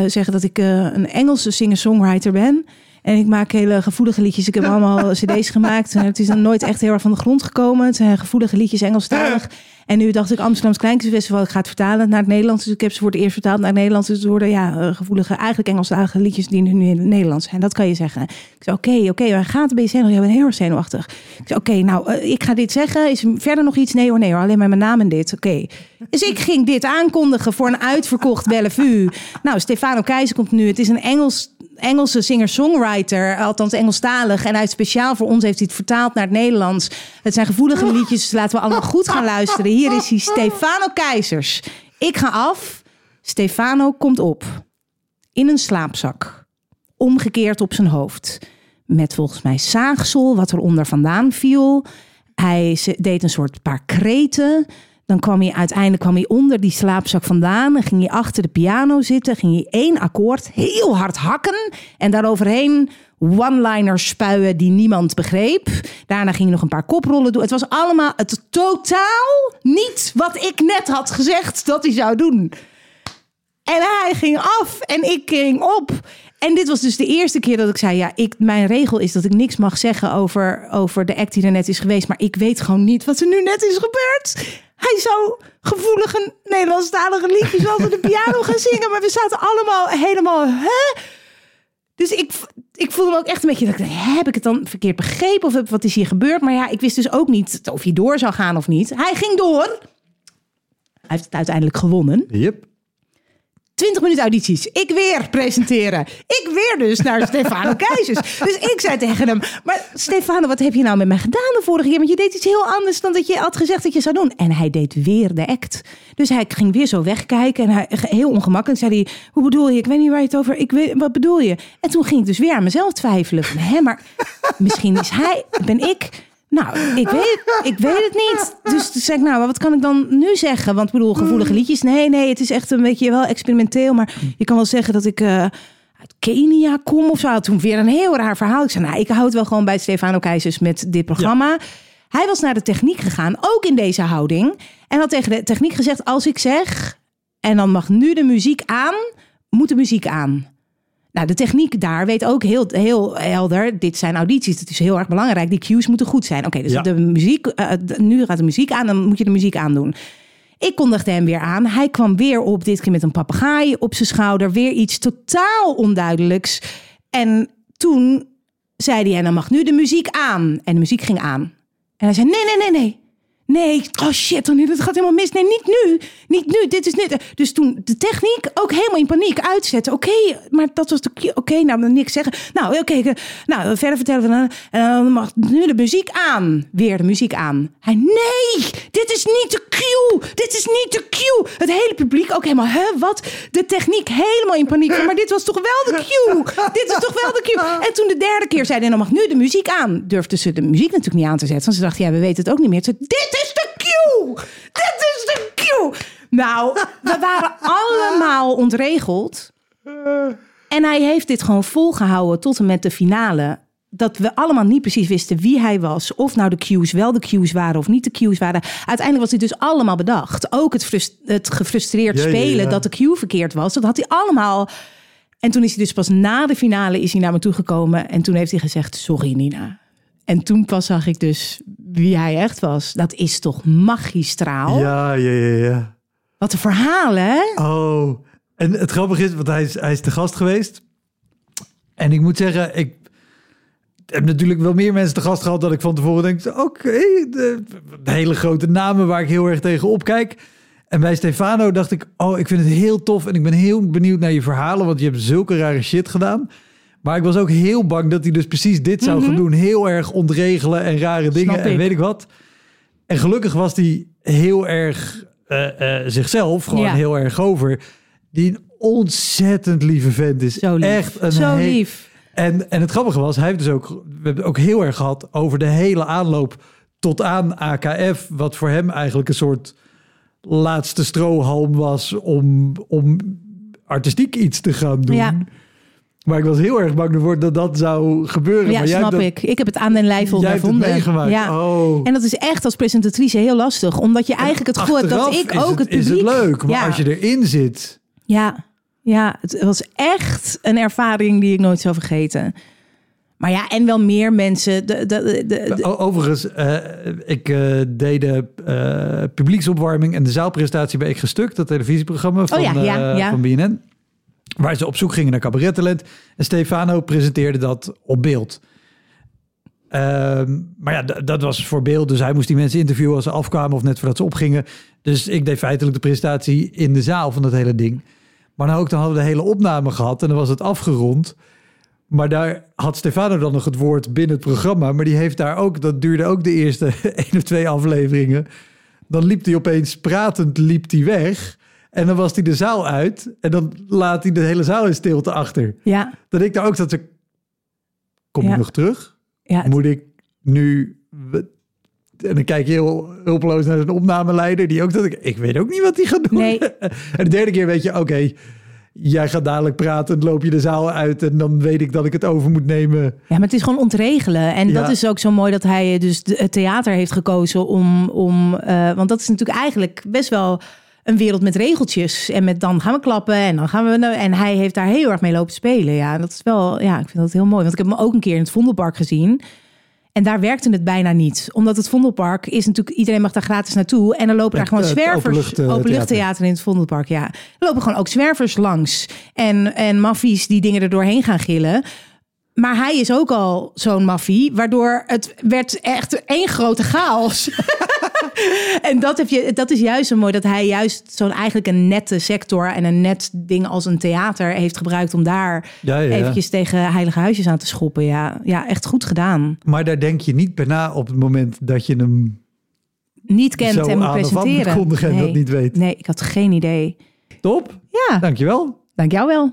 zeggen dat ik een Engelse singer-songwriter ben. En ik maak hele gevoelige liedjes. Ik heb [LAUGHS] allemaal cd's gemaakt. Het is dan nooit echt heel erg van de grond gekomen. Het zijn gevoelige liedjes, Engelstalig. En nu dacht ik Amsterdamse Kleinkunstfestival, ik ga het vertalen naar het Nederlands. Dus ik heb ze voor het eerst vertaald naar het Nederlands. Dus het worden ja, eh, gevoelige, eigenlijk Engelstalige liedjes die nu in het Nederlands zijn. Dat kan je zeggen. Ik zei, oké, oké, okay, waar gaat het bij je? Je bent heel erg zenuwachtig. Ik zei, oké, nou, uh, ik ga dit zeggen. Is er verder nog iets? Nee hoor, nee hoor, alleen maar mijn naam en dit. Oké. Dus ik ging dit aankondigen voor een uitverkocht Bellevue. Nou, Stefano Keizer komt nu. Het is een Engels Engelse singer-songwriter, althans Engelstalig. En hij speciaal voor ons heeft hij het vertaald naar het Nederlands. Het zijn gevoelige liedjes, dus laten we allemaal goed gaan luisteren. Hier is hij, Stefano Keizers. Ik ga af, Stefano komt op. In een slaapzak, omgekeerd op zijn hoofd. Met volgens mij zaagsel, wat er onder vandaan viel. Hij deed een soort paar kreten. Dan kwam hij uiteindelijk kwam hij onder die slaapzak vandaan. Dan ging hij achter de piano zitten. Ging hij één akkoord heel hard hakken. En daaroverheen one-liners spuien die niemand begreep. Daarna ging hij nog een paar koprollen doen. Het was allemaal het totaal niet wat ik net had gezegd dat hij zou doen. En hij ging af en ik ging op. En dit was dus de eerste keer dat ik zei: Ja, ik, mijn regel is dat ik niks mag zeggen over, over de act die er net is geweest. Maar ik weet gewoon niet wat er nu net is gebeurd. Hij zou gevoelige Nederlandstalige liedjes op de piano gaan zingen. Maar we zaten allemaal helemaal. Hè? Dus ik, ik voelde me ook echt een beetje. Dat heb ik het dan verkeerd begrepen? Of wat is hier gebeurd? Maar ja, ik wist dus ook niet of hij door zou gaan of niet. Hij ging door. Hij heeft het uiteindelijk gewonnen. Yep. 20 minuten audities. Ik weer presenteren. Ik weer dus naar [LAUGHS] Stefano Keizers. Dus ik zei tegen hem: Maar Stefano, wat heb je nou met mij gedaan de vorige keer? Want je deed iets heel anders dan dat je had gezegd dat je zou doen. En hij deed weer de act. Dus hij ging weer zo wegkijken. En hij heel ongemakkelijk zei hij: Hoe bedoel je? Ik weet niet waar je het over. Ik weet, wat bedoel je? En toen ging ik dus weer aan mezelf twijfelen. Hé, maar misschien is hij, ben ik nou, ik weet, ik weet het niet. Dus toen zei ik, nou, wat kan ik dan nu zeggen? Want ik bedoel, gevoelige mm. liedjes. Nee, nee, het is echt een beetje wel experimenteel. Maar je kan wel zeggen dat ik uh, uit Kenia kom of zo. Toen weer een heel raar verhaal. Ik zei, nou, ik houd wel gewoon bij Stefano Keizers met dit programma. Hij was naar de techniek gegaan, ook in deze houding. En had tegen de techniek gezegd, als ik zeg... en dan mag nu de muziek aan, moet de muziek aan. Nou, de techniek daar weet ook heel, heel helder. Dit zijn audities. Het is heel erg belangrijk. Die cues moeten goed zijn. Oké, dus de muziek. Uh, nu gaat de muziek aan. Dan moet je de muziek aandoen. Ik kondigde hem weer aan. Hij kwam weer op. Dit keer met een papegaai op zijn schouder. Weer iets totaal onduidelijks. En toen zei hij: En dan mag nu de muziek aan. En de muziek ging aan. En hij zei: Nee, nee, nee, nee. Nee, oh shit, oh dat gaat helemaal mis. Nee, niet nu. Niet nu, dit is niet. Dus toen de techniek ook helemaal in paniek uitzetten. Oké, maar dat was de... Oké, nou, dan niks zeggen. Nou, oké, nou, verder vertellen. En dan mag nu de muziek aan. Weer de muziek aan. Hij, nee, dit is niet de cue. Dit is niet de cue. Het hele publiek ook helemaal, hè, wat? De techniek helemaal in paniek. Maar dit was toch wel de cue? dit is toch wel de cue? En toen de derde keer zei hij, dan mag nu de muziek aan. Durfde ze de muziek natuurlijk niet aan te zetten. Want ze dachten, ja, we weten het ook niet meer. Ze, dit is de cue! Dit is de cue! Nou, we waren [LAUGHS] allemaal ontregeld. En hij heeft dit gewoon volgehouden tot en met de finale. Dat we allemaal niet precies wisten wie hij was. Of nou de cues wel de cues waren of niet de cues waren. Uiteindelijk was dit dus allemaal bedacht. Ook het, het gefrustreerd spelen dat de cue verkeerd was. Dat had hij allemaal... En toen is hij dus pas na de finale is hij naar me toegekomen. En toen heeft hij gezegd, sorry Nina. En toen pas zag ik dus wie hij echt was. Dat is toch magistraal? Ja, ja, ja, ja. Wat een verhaal, hè? Oh, en het grappige is, want hij is, hij is te gast geweest. En ik moet zeggen, ik, heb natuurlijk wel meer mensen te gast gehad dat ik van tevoren denk, oké, de, de hele grote namen waar ik heel erg tegen opkijk. En bij Stefano dacht ik, oh, ik vind het heel tof en ik ben heel benieuwd naar je verhalen, want je hebt zulke rare shit gedaan. Maar ik was ook heel bang dat hij dus precies dit zou gaan doen. Heel erg ontregelen en rare dingen en weet ik wat. En gelukkig was hij heel erg eh, eh, zichzelf, gewoon Ja. heel erg over. Die een ontzettend lieve vent is. Zo lief. Echt een Zo lief. En, en het grappige was, hij heeft dus ook, we hebben het ook heel erg gehad over de hele aanloop tot aan AKF, wat voor hem eigenlijk een soort laatste strohalm was om, om artistiek iets te gaan doen. Ja. Maar ik was heel erg bang ervoor dat dat zou gebeuren. Ja, maar jij snap dat, ik. Ik heb het aan den lijf Jij hebt het ondervonden. meegemaakt. Ja. Oh. En dat is echt als presentatrice heel lastig. Omdat je eigenlijk het gevoel hebt dat ik is ook het, Is publiek... het leuk, maar ja, als je erin zit... ja, ja, het was echt een ervaring die ik nooit zou vergeten. Maar ja, en wel meer mensen. De, de, Overigens, eh, ik eh, deed de eh, publieksopwarming en de zaalpresentatie bij Ik Gestuk, dat televisieprogramma van, Oh ja, ja, ja. van BNN. Waar ze op zoek gingen naar cabarettalent. En Stefano presenteerde dat op beeld. Ehm, maar ja, dat was voor beeld. Dus hij moest die mensen interviewen als ze afkwamen of net voordat ze opgingen. Dus ik deed feitelijk de presentatie in de zaal van dat hele ding. Maar dan ook, dan hadden we de hele opname gehad en dan was het afgerond. Maar daar had Stefano dan nog het woord binnen het programma. Maar die heeft daar ook, dat duurde ook de eerste [LAUGHS] één of twee afleveringen. Dan liep hij opeens pratend liep hij weg. En dan was hij de zaal uit. En dan laat hij de hele zaal in stilte achter. ja, Dat ik daar ook zat. te- Kom je nog terug? ja, het- Moet ik nu... En dan kijk je heel hulpeloos naar zijn opnameleider. Die ook dat ik... Ik weet ook niet wat hij gaat doen. Nee. [LAUGHS] En de derde keer weet je, oké... jij gaat dadelijk praten, loop je de zaal uit... en dan weet ik dat ik het over moet nemen. ja, maar het is gewoon ontregelen. En Ja. dat is ook zo mooi dat hij dus de- het theater heeft gekozen om... om eh, want dat is natuurlijk eigenlijk best wel een wereld met regeltjes. En met dan gaan we klappen en dan gaan we... nou- En hij heeft daar heel erg mee lopen spelen. Ja, dat is wel... Ja, ik vind dat heel mooi. Want ik heb hem ook een keer in het Vondelpark gezien... En daar werkte het bijna niet. Omdat het Vondelpark is natuurlijk... Iedereen mag daar gratis naartoe. En dan lopen daar gewoon eh, zwervers... eh, Openluchttheater in het Vondelpark, ja. Er lopen gewoon ook zwervers langs. En, en maffies die dingen er doorheen gaan gillen. Maar hij is ook al zo'n maffie, waardoor het werd echt één grote chaos. [LAUGHS] en dat, heb je, dat is juist zo mooi, dat hij juist zo'n eigenlijk een nette sector en een net ding als een theater heeft gebruikt om daar Ja, ja, ja. eventjes tegen heilige huisjes aan te schoppen. Ja, ja, echt goed gedaan. Maar daar denk je niet bij na op het moment dat je hem Niet kent zo en moet aan presenteren. en nee. dat niet weet. Nee, ik had geen idee. Top, Ja, dankjewel. dank jou wel.